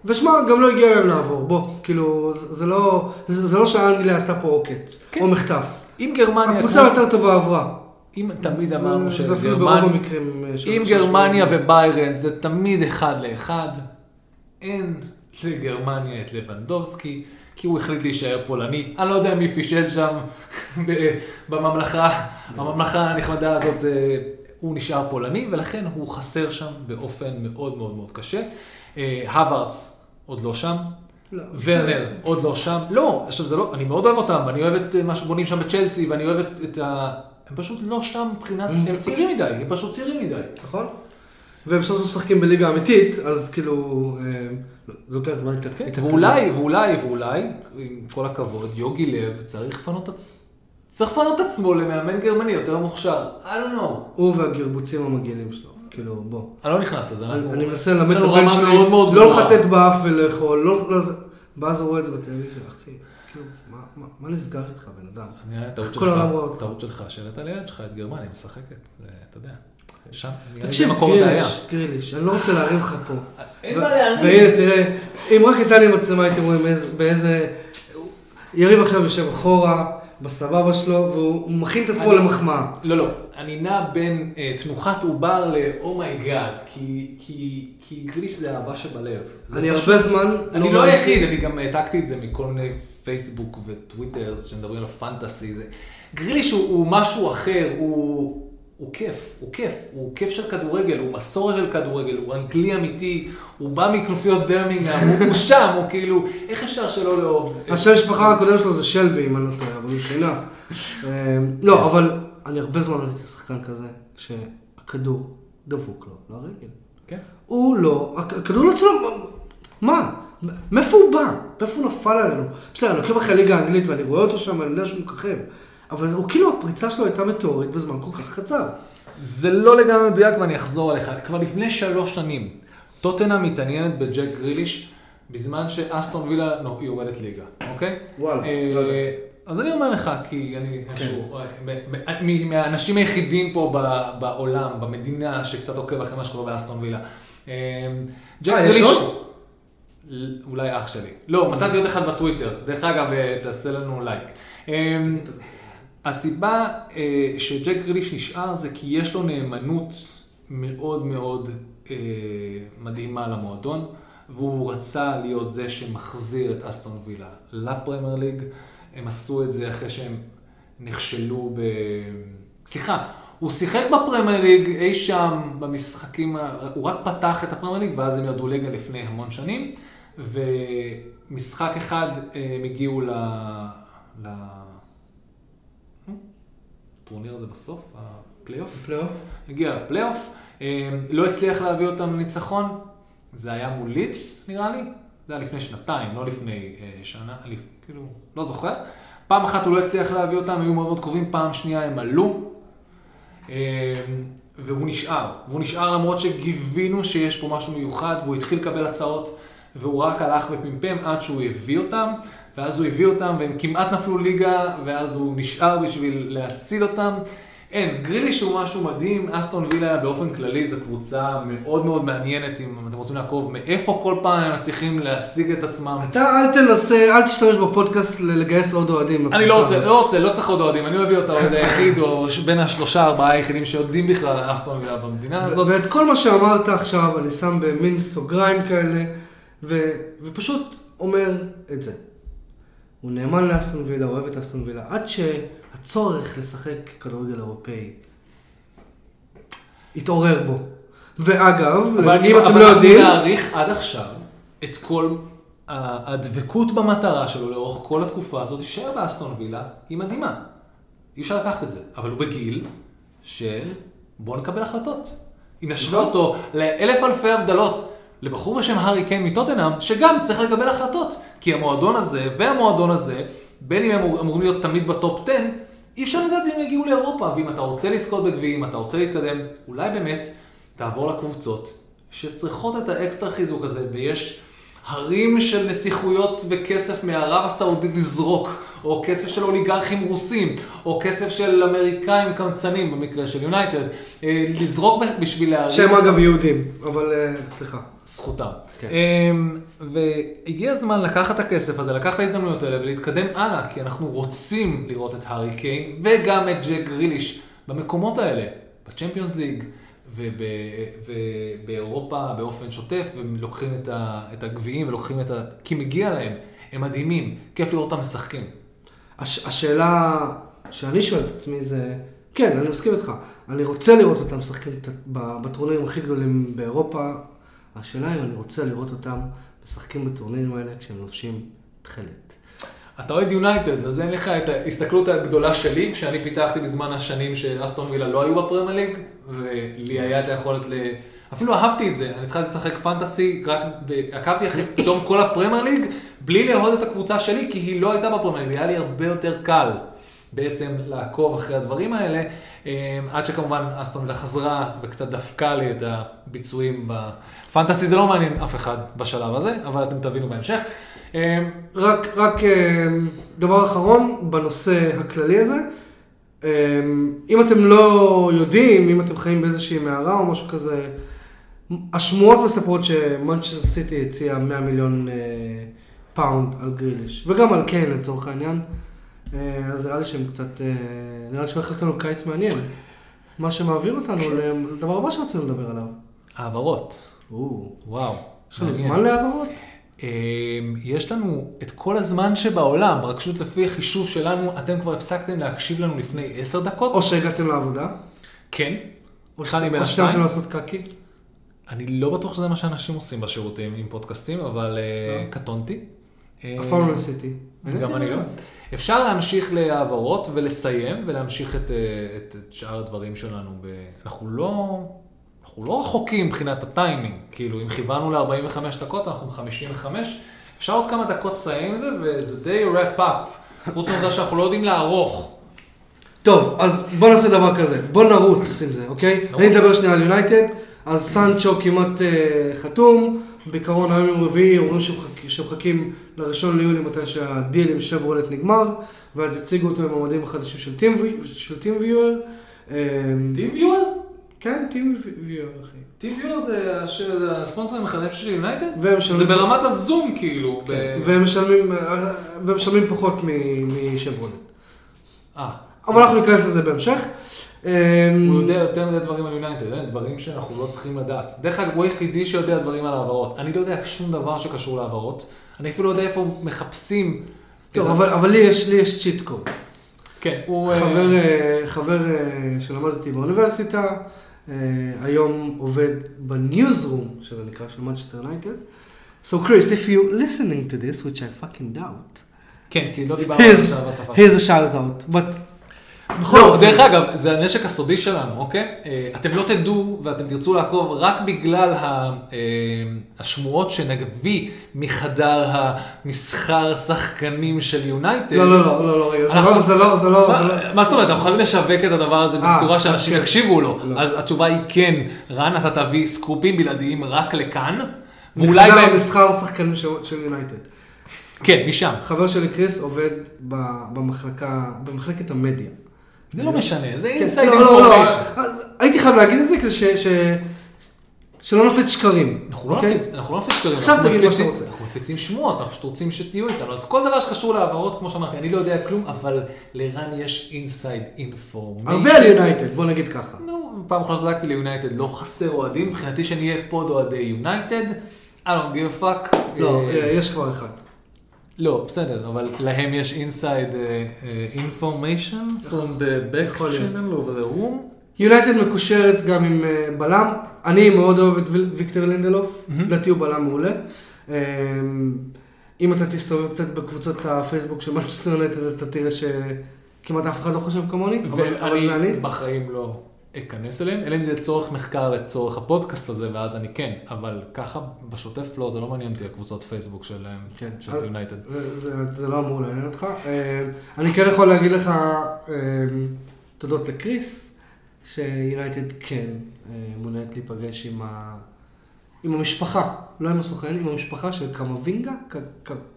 ושמע, גם לא הגיע להם לעבור, בוא, כאילו, זה לא, זה, זה לא שאנגליה עשתה פה עוקץ, כן. או מחטף. אם גרמניה... הקבוצה כמו... יותר טובה עברה. אם תמיד אמרנו שגרמניה, אם גרמניה וביירן זה תמיד אחד לאחד, אין לגרמניה את לבנדובסקי. כי הוא החליט להישאר פולני. אני לא יודע מי פישל שם בממלכה, הממלכה הנחמדה הזאת, אה, הוא נשאר פולני, ולכן הוא חסר שם באופן מאוד מאוד מאוד קשה. אה, הווארץ עוד לא שם. לא, ורנר עוד לא שם. לא, עכשיו זה לא, אני מאוד אוהב אותם, אני אוהב את מה שבונים שם בצ'לסי, ואני אוהב את, את ה... הם פשוט לא שם מבחינת, הם צעירים מדי, הם פשוט צעירים מדי. נכון. והם סוף סוף משחקים בליגה אמיתית, אז כאילו, אה, זה לוקח זמן להתעדכן. ואולי, ואולי, ואולי, עם כל הכבוד, יוגי לב צריך לפנות את צריך לפנות את עצמו למאמן גרמני יותר מוכשר. I don't know. הוא והגרבוצים המגעילים שלו, כאילו, בוא. אני לא נכנס לזה, אני אנחנו... אני מנסה ללמד את הבן שלי, לא. לחטט באף ולאכול, לא, לא, ואז הוא רואה את זה בטלוויזיה, אחי, כאילו, מה- מה- מה נסגר איתך, בן אדם? כל העולם רואה שלך, אותך. טעות שלך, שהראית לילד שלך את גרמניה משחקת, אתה יודע. שם, תקשיב. גריליש, גריליש, אני לא רוצה להרים לך פה. אין ו- מה להרים. והנה, תראה, אם רק הייתה לי מצלמה, הייתם רואים איזה- באיזה... יריב עכשיו יושב אחורה, בסבבה שלו, והוא מכין את עצמו אני- למחמאה. לא, לא, אני נע בין אה, תנוחת עובר ל oh my god, כי, כי, כי גריליש זה אהבה שבלב. זה אני פשוט- הרבה זמן... אני לא היחיד, אני גם העתקתי את זה מכל מיני פייסבוק וטוויטר שמדברים על פנטסי. זה... גריליש הוא, הוא משהו אחר, הוא, הוא כיף, הוא כיף, הוא כיף של כדורגל, הוא מסורת של כדורגל, הוא אנגלי אמיתי, הוא בא מכנופיות ברמינגהם, הוא, שם, הוא כאילו, איך אפשר שלא לאהוב? השם המשפחה הקודם שלו זה שלבי, אם אני לא טועה, אבל הוא שינה. אה, לא, אבל אני הרבה זמן ראיתי שחקן כזה, שהכדור דבוק לו לרגל. כן. הוא לא, הכ- הכדור לא אצלו, מה? מאיפה הוא בא? מאיפה הוא נפל עלינו? בסדר, אני עוקב אחרי הליגה האנגלית ואני רואה אותו שם, אני יודע שהוא מככב. אבל הוא כאילו, הפריצה שלו הייתה מטאורית בזמן כל כך קצר. זה לא לגמרי מדויק ואני אחזור עליך. כבר לפני שלוש שנים, טוטנה מתעניינת בג'ק גריליש, בזמן שאסטון וילה לא, היא יורדת ליגה, אוקיי? וואלה, אה, לא ידעתי. אז אני אומר לך, כי אני איכשהו, מ- מ- מהאנשים היחידים פה בעולם, במדינה, שקצת עוקב אחרי מה שקורה באסטון וילה. אה, ג'ק אה, יש גריליש... אולי אח שלי. לא, מצאתי עוד אחד בטוויטר. דרך אגב, תעשה לנו לייק. הסיבה אה, שג'ק גריליש נשאר זה כי יש לו נאמנות מאוד מאוד אה, מדהימה למועדון, והוא רצה להיות זה שמחזיר את אסטון וילה לפרמייר ליג. הם עשו את זה אחרי שהם נכשלו ב... סליחה, הוא שיחק בפרמייר ליג אי שם במשחקים, הוא רק פתח את הפרמייר ליג ואז הם ירדו ליגה לפני המון שנים, ומשחק אחד אה, הם הגיעו ל... ל... הטורניר הזה בסוף, הפלייאוף, פלייאוף? הגיע לפלייאוף, אה, לא הצליח להביא אותם לניצחון, זה היה מול לידס נראה לי, זה היה לפני שנתיים, לא לפני אה, שנה, לפ... כאילו, לא זוכר. פעם אחת הוא לא הצליח להביא אותם, היו מאוד מאוד קרובים, פעם שנייה הם עלו, אה, והוא נשאר. והוא נשאר למרות שגיבינו שיש פה משהו מיוחד, והוא התחיל לקבל הצעות, והוא רק הלך ופמפם עד שהוא הביא אותם, ואז הוא הביא אותם, והם כמעט נפלו ליגה, ואז הוא נשאר בשביל להציל אותם. אין, גריליש הוא משהו מדהים, אסטון וילה באופן כללי זו קבוצה מאוד מאוד מעניינת, אם אתם רוצים לעקוב מאיפה כל פעם הם מצליחים להשיג את עצמם. אתה אל תנסה, אל תשתמש בפודקאסט לגייס עוד אוהדים. אני לא רוצה. לא רוצה, לא צריך עוד אוהדים, אני מביא אותה אוהד היחיד, או בין השלושה ארבעה היחידים שיודעים בכלל על אסטון וילה במדינה הזאת. ואת כל מה שאמרת עכשיו, אני שם במין סוגריים כאלה, ופשוט אומר את זה. הוא נאמן לאסטון וילה, אוהב את אסטון וילה, עד שהצורך לשחק כדורגל אירופאי התעורר בו. ואגב, אבל אם אתם אבל לא אנחנו יודעים, נעריך עד עכשיו את כל הדבקות במטרה שלו לאורך כל התקופה הזאת, תישאר באסטון וילה, היא מדהימה. אי אפשר לקחת את זה, אבל הוא בגיל של בוא נקבל החלטות. אם נשווה אותו לאלף אלפי הבדלות לבחור בשם הארי קיין מטוטנאם, שגם צריך לקבל החלטות. כי המועדון הזה והמועדון הזה, בין אם הם אמור- אמורים להיות תמיד בטופ 10, אי אפשר לדעת אם הם יגיעו לאירופה. ואם אתה רוצה לזכות בגביעים, אתה רוצה להתקדם, אולי באמת תעבור לקבוצות שצריכות את האקסטרה חיזוק הזה, ויש הרים של נסיכויות וכסף מערב הסעודית לזרוק, או כסף של אוליגרכים רוסים, או כסף של אמריקאים קמצנים במקרה של יונייטד, אה, לזרוק בשביל להרים... שהם אגב יהודים, אבל אה, סליחה. זכותם. כן. אמ, והגיע הזמן לקחת את הכסף הזה, לקחת את ההזדמנויות האלה ולהתקדם הלאה, כי אנחנו רוצים לראות את הארי קיין וגם את ג'ק גריליש במקומות האלה, בצ'מפיונס ליג ובאירופה באופן שוטף, ולוקחים את ה- את הגביעים ולוקחים את ה... כי מגיע להם, הם מדהימים, כיף לראות אותם משחקים. הש, השאלה שאני שואל את עצמי זה, כן, אני מסכים איתך, אני רוצה לראות אותם משחקים את- בטורנירים הכי גדולים באירופה, השאלה אם אני רוצה לראות אותם משחקים בטורנירים האלה כשהם לובשים תכלת. אתה אוהד יונייטד, אז אין לך את ההסתכלות הגדולה שלי, שאני פיתחתי בזמן השנים שאסטון וילה לא היו בפרמייר ליג, ולי היה את היכולת ל... אפילו אהבתי את זה, אני התחלתי לשחק פנטסי, רק. עקבתי אחרי פתאום כל הפרמייר ליג, בלי לאהוד את הקבוצה שלי, כי היא לא הייתה בפרמייר ליג, היה לי הרבה יותר קל בעצם לעקוב אחרי הדברים האלה, אה, עד שכמובן אסטון וילה חזרה וקצת דפקה לי את הביצועים בפנטסי, זה לא מעניין אף אחד בשלב הזה, אבל אתם תבינו בהמשך. אה, רק, רק אה, דבר אחרון בנושא הכללי הזה. אה, אם אתם לא יודעים, אם אתם חיים באיזושהי מערה או משהו כזה, השמועות מספרות שמנצ'סטר סיטי הציעה 100 מיליון אה, פאונד על גריליש, וגם על קיין לצורך העניין. אה, אז נראה לי שהם קצת, אה, נראה לי שהולך להיות לנו קיץ מעניין. מה שמעביר אותנו לדבר הבא שרצינו לדבר עליו. העברות, או, וואו. יש לנו. זמן להעברות? אה, יש לנו את כל הזמן שבעולם, רק פשוט לפי החישוב שלנו, אתם כבר הפסקתם להקשיב לנו לפני עשר דקות. או שהגעתם לעבודה, כן. או שסיימתם. לעשות קקי. אני לא בטוח שזה מה שאנשים עושים בשירותים עם פודקאסטים, אבל אה, לא. קטונתי. אה, אף פעם לא ניסיתי. גם אני לא. אפשר להמשיך להעברות ולסיים ולהמשיך את, אה, שאר הדברים שלנו. אנחנו לא... אנחנו לא רחוקים מבחינת הטיימינג, כאילו אם כיוונו ל-45 דקות, אנחנו ב-55, אפשר עוד כמה דקות לסיים עם זה, וזה די wrap up, חוץ מהעובדה שאנחנו לא יודעים לערוך. טוב, אז בוא נעשה דבר כזה, בוא נרוץ עם זה, אוקיי? נרוץ. אני אדבר שנייה על יונייטד, אז סנצ'ו כמעט אה, חתום, בעיקרון היום יום רביעי אומרים שמחכ- שמחכים לראשון ליולי מתי שהדיל עם שברולט נגמר, ואז יציגו אותו עם המועמדים החדשים של טים ויואר. טים ויואר? כן, טים ויואר, אחי. טים ויואר זה הספונסר המחדש של יונייטד? זה ברמת הזום כאילו. כן, והם משלמים, אה, פחות מ- משברולט. אה, אבל אנחנו ניכנס לזה בהמשך. אה, הוא יודע יותר מדי דברים על יונייטד, אה? דברים שאנחנו לא צריכים לדעת. דרך אגב, הוא היחידי שיודע דברים על העברות. אני לא יודע שום דבר שקשור להעברות. אני אפילו לא יודע איפה מחפשים. טוב, אבל לי יש לי יש cheat code. כן, הוא... אה, חבר, אה, חבר אה, שלמד איתי באוניברסיטה, אה, היום עובד בניוזרום, שזה נקרא, של מנצ'סטר יונייטד. So Chris, if you listening to this, which I fucking doubt, כן, כי לא דיברנו על here's, זה בשפה שלנו. here's a shout out, but בכל לא, אופן, דרך אגב, זה הנשק הסודי שלנו, אוקיי? אה, אתם לא תדעו ואתם תרצו לעקוב רק בגלל אה, השמועות שנביא מחדר המסחר שחקנים של יונייטד. לא, לא, לא, לא, לא, רגע, זה לא, זה לא, זה לא, לא, מה מה זאת אומרת, אנחנו חייבים לשווק את הדבר הזה אה, בצורה שאנשים כן. יקשיבו לו. לא. אז התשובה היא כן, רן, אתה תביא סקופים בלעדיים רק לכאן, ואולי מחדר בהם... המסחר שחקנים של- של יונייטד. כן, משם. חבר שלי קריס עובד במחלקה, במחלקת המדיה. זה לא משנה, זה כן, inside לא, לא, לא, information. הייתי חייב להגיד את זה כדי ש- שלא נפיץ שקרים. אנחנו לא אוקיי? נפיץ, נפיץ שקרים, עכשיו תגיד מה שאתה רוצה. אנחנו מפיצים שמועות, אנחנו פשוט רוצים שתהיו איתנו. אז כל דבר שקשור להעברות, כמו שאמרתי, אני לא יודע כלום, אבל לרן יש inside information. הרבה על יונייטד, בוא נגיד ככה. נו, פעם אחרונה שבדקתי ליונייטד, לא חסר אוהדים, מבחינתי שנהיה pod אוהדי יונייטד, I don't give a fuck. לא, אה, יש כבר אחד. לא, בסדר, אבל להם יש inside uh, uh, information from the back channel of the room. יונייטד מקושרת גם עם אה, בלם. אני מאוד אוהב את ויקטור לינדלוף. לדעתי הוא בלם מעולה. אה, אם אתה תסתובב קצת בקבוצות הפייסבוק של מנצ'סטר יונייטד, אתה תראה שכמעט אף אחד לא חושב כמוני, אבל אבל זה אני. בחיים לא אכנס אליהם, אלא אם זה לצורך מחקר לצורך הפודקאסט הזה, ואז אני כן, אבל ככה בשוטף לא, זה לא מעניין אותי הקבוצות פייסבוק של כן. של אז- יונייטד. זה, זה לא אמור לעניין אותך. אה, אני כן יכול להגיד לך אה, תודות לקריס, שיונייטד כן אה, מעוניינת להיפגש עם, ה, עם המשפחה, לא עם הסוכן, עם המשפחה של קמבינגה,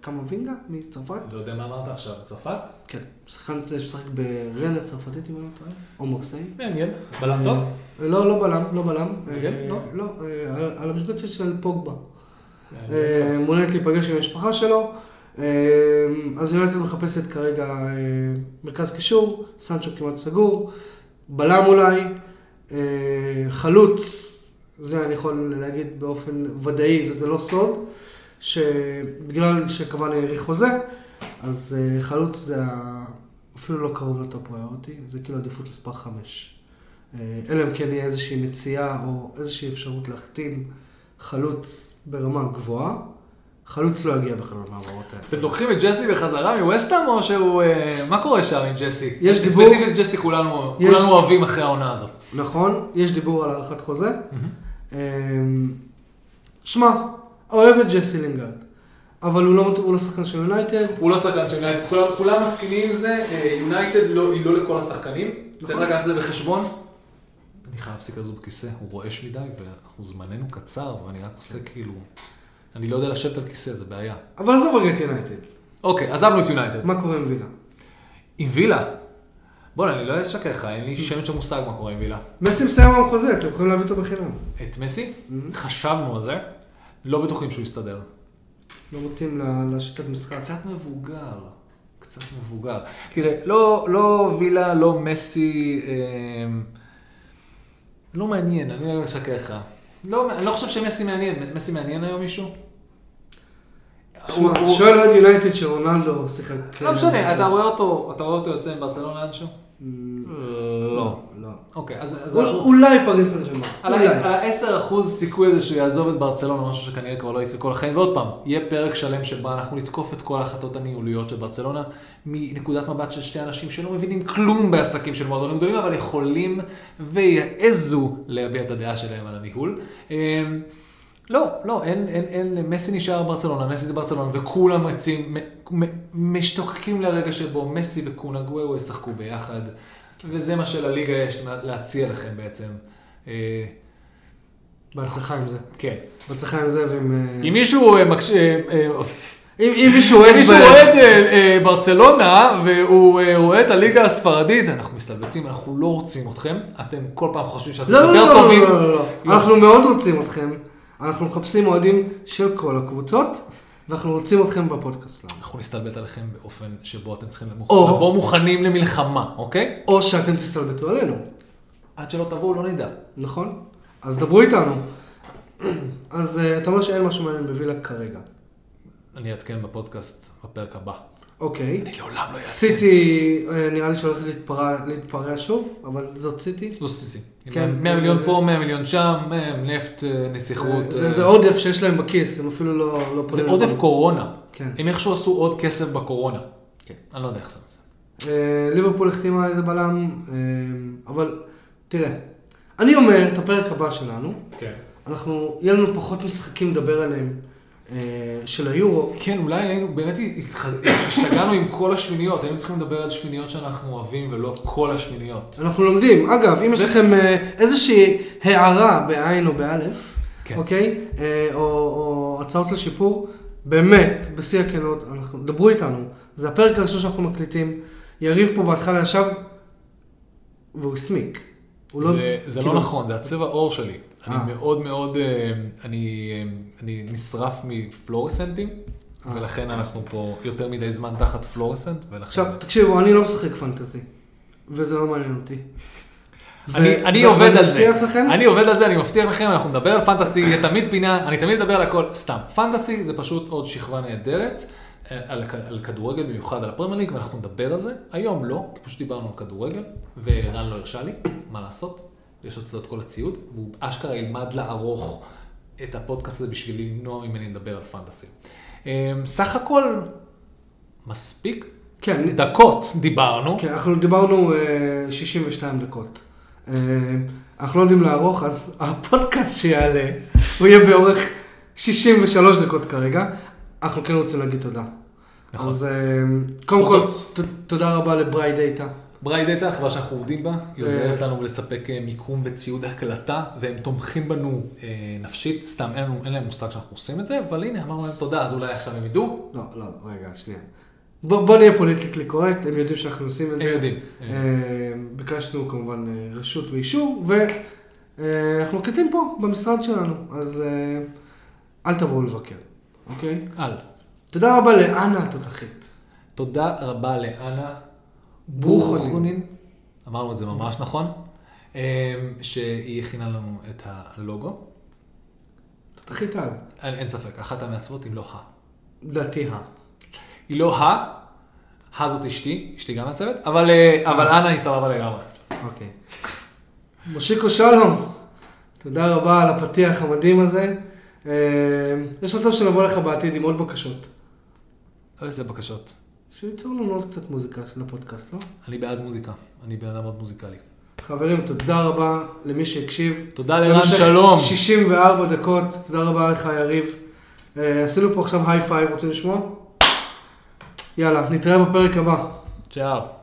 קמבינגה מצרפת. לא יודע מה אמרת עכשיו, צרפת? כן, שחקן שמשחק ברן הצרפתית אם אני לא טועה, או מרסיי. מעניין, בלם טוב? אה, לא, לא בלם, לא בלם. אה, לא? לא, אה, על- המשבצת של פוגבה. אה, מעוניינת להיפגש עם המשפחה שלו. אז יונתן מחפשת כרגע מרכז קישור, סנצ'ו כמעט סגור, בלם אולי, חלוץ, זה אני יכול להגיד באופן ודאי וזה לא סוד, שבגלל שקוואני האריך חוזה, אז אה, חלוץ זה אפילו לא קרוב לטופ פריוריטי, זה כאילו עדיפות מספר 5. אלא אם כן יהיה איזושהי מציאה או איזושהי אפשרות להחתים חלוץ ברמה גבוהה, חלוץ לא יגיע בכלל למעברות האלה. אתם לוקחים את ג'סי בחזרה מווסטהאם, או שהוא... אה, מה קורה שם עם ג'סי? יש דיבור- ספציפית ג'סי כולנו יש- כולנו אוהבים אחרי העונה הזאת. נכון, יש דיבור על הארכת חוזה. אמ, שמע, אוהב את ג'סי לינגרד, אבל הוא לא, הוא לא שחקן של יונייטד. הוא לא שחקן של יונייטד, כולם, כולם מסכימים עם זה, אה, יונייטד לא, היא לא לכל השחקנים, צריך לקחת את זה בחשבון. אני חייב להפסיק לזוז בכיסא, הוא רועש מדי, ואנחנו זמננו קצר, ואני רק עושה כאילו... אני לא יודע לשבת על כיסא, זה בעיה. אבל עזוב רגע את יונייטד. אוקיי, עזבנו את יונייטד. מה קורה עם וילה? עם וילה? בוא'נה, אני לא אשקר לך, אין לי שמץ של מושג מה קורה עם וילה. מסי מסיים עם חוזה, אתם יכולים להביא אותו בחינם. את מסי? חשבנו על זה, לא בטוחים שהוא יסתדר. לא מתאים לשיטת משחק. קצת מבוגר, קצת מבוגר. תראה, לא, לא וילה, לא מסי, אה, לא מעניין, אני לא אשקר לך. לא, אני לא חושב שמסי מעניין, מסי מעניין היום מישהו? שואל אוהד יונייטד שרונלדו שיחק... לא משנה, אתה רואה אותו, אתה רואה אותו יוצא עם ברצלונה לאנשהו? לא. לא. אוקיי, אז... אז אול- אנחנו- אולי פריס סן ג'רמן. על אולי. ה-10% סיכוי הזה שהוא יעזוב את ברצלונה, משהו שכנראה כבר לא יקרה כל החיים. ועוד פעם, יהיה פרק שלם שבו אנחנו נתקוף את כל ההחלטות הניהוליות של ברצלונה, מנקודת מבט של שתי אנשים שלא מבינים כלום בעסקים של מועדונים גדולים, אבל יכולים ויעזו להביע את הדעה שלהם על הניהול. לא, לא, אין, אין, אין, מסי נשאר ברצלונה, מסי זה ברצלונה, וכולם רצים, מ- מ- משתוקקים לרגע שבו מסי וקונה גוורו ישחקו ביחד, וזה מה שלליגה יש לה- להציע לכם בעצם. אה, בהצלחה עם זה. כן. בהצלחה עם זה ועם... אה, אם מישהו אה, מקש... אם מישהו רואה את ברצלונה והוא אה, רואה את הליגה הספרדית, אנחנו מסתלבטים, אנחנו לא רוצים אתכם, אתם כל פעם חושבים שאתם לא, לא, יותר לא, טובים. לא, לא, לא. אנחנו מאוד רוצים אתכם. אנחנו מחפשים אוהדים של כל הקבוצות, ואנחנו רוצים אתכם בפודקאסט שלנו. אנחנו נסתלבט עליכם באופן שבו אתם צריכים למוכ- או- לבוא מוכנים למלחמה, אוקיי? או שאתם תסתלבטו עלינו, עד שלא תבואו לא נדע. נכון? אז דברו איתנו. אז אה, אתה אומר שאין משהו מעניין בווילה כרגע. אני אעדכן בפודקאסט בפרק הבא. אוקיי. אני לעולם לא אעדכן. סיטי אה, נראה לי שהולכת להתפרע- להתפרע שוב, אבל זאת סיטי. זו סיסי. כן, 100 מיליון זה- פה, 100 מיליון שם, אה, נפט, אה, נסיכות. זה- זה עודף שיש להם בכיס, הם אפילו לא לא זה פונים עודף לבנק. קורונה. כן. הם איכשהו עשו עוד כסף בקורונה. כן. אני לא יודע איך זה. ליברפול החתימה איזה בלם, אבל תראה, אני אומר את הפרק הבא שלנו, כן. אנחנו, יהיה לנו פחות משחקים לדבר עליהם של היורו. כן, אולי היינו, באמת השתגענו עם כל השמיניות, היינו צריכים לדבר על שמיניות שאנחנו אוהבים ולא כל השמיניות. אנחנו לומדים. אגב, אם יש לכם אה, איזושהי הערה בעין או באלף, כן. אוקיי? אה, או, הצעות לשיפור, באמת, בשיא הכנות, דברו איתנו. זה הפרק הראשון שאנחנו מקליטים. יריב פה בהתחלה ישב והוא הסמיק. זה, זה לא כאילו- נכון, זה הצבע עור שלי. אני אה. מאוד מאוד, אה, אני, אה, אני נשרף מפלורסנטים. ולכן אנחנו פה יותר מדי זמן תחת פלורסנט, ולכן... עכשיו, תקשיבו, אני לא משחק פנטזי, וזה לא מעניין אותי. אני, עובד על זה. אני עובד על זה, אני מבטיח לכם, אנחנו נדבר על פנטסי, יהיה תמיד פינה, אני תמיד אדבר על הכל, סתם. פנטסי זה פשוט עוד שכבה נהדרת, על, כדורגל, במיוחד על הפרמייר ליג, ואנחנו נדבר על זה. היום לא, כי פשוט דיברנו על כדורגל, ורן לא הרשה לי, מה לעשות? יש אצלו את כל הציוד, והוא אשכרה ילמד לערוך את הפודקאסט הזה בשביל למנוע ממני לדבר על פנטסי. אה, סך הכל, מספיק כן, דקות דיברנו. כן, אנחנו דיברנו אה, 62 דקות. אה, אנחנו לא יודעים לערוך, אז הפודקאסט שיעלה, הוא יהיה באורך 63 דקות כרגע. אנחנו כן רוצים להגיד תודה. נכון. אז אה, קודם כל, תודה רבה ל Bright Data. Bright Data, החברה שאנחנו עובדים בה, היא אה. עוזרת לנו לספק אה, מיקום וציוד הקלטה, והם תומכים בנו אה, נפשית, סתם אין, אין להם מושג שאנחנו עושים את זה, אבל הנה, אמרנו להם תודה, אז אולי עכשיו הם ידעו, לא, לא, רגע, שנייה. בוא, בוא נהיה פוליטיקלי קורקט, הם יודעים שאנחנו עושים את הם זה. יודעים. אה, ביקשנו כמובן רשות ואישור, ואנחנו מקליטים פה במשרד שלנו, אז אל תבואו לבקר, אוקיי? על. תודה רבה לאנה התותחית. תודה רבה לאנה ברוכונין, אמרנו את זה ממש נכון, אה, שהיא הכינה לנו את הלוגו. תותחית על, אין, אין ספק, אחת המעצבות אם לא ה. לדעתי ה. היא לא ה, ה זאת אשתי, אשתי גם מעצבת, אבל, אה, אבל אנה היא סבבה לגמרי. אוקיי. מושיקו שלום, תודה רבה על הפתיח המדהים הזה. אה, יש מצב שנבוא לך בעתיד עם עוד בקשות. איזה בקשות. שייצרו לנו עוד קצת מוזיקה של הפודקאסט, לא? אני בעד מוזיקה, אני בן אדם מאוד מוזיקלי. חברים, תודה רבה למי שהקשיב. תודה לרן שלום. 64 דקות, תודה רבה לך יריב. אה, עשינו פה עכשיו high five, רוצים לשמוע? יאללה, נתראה בפרק הבא. צ'או.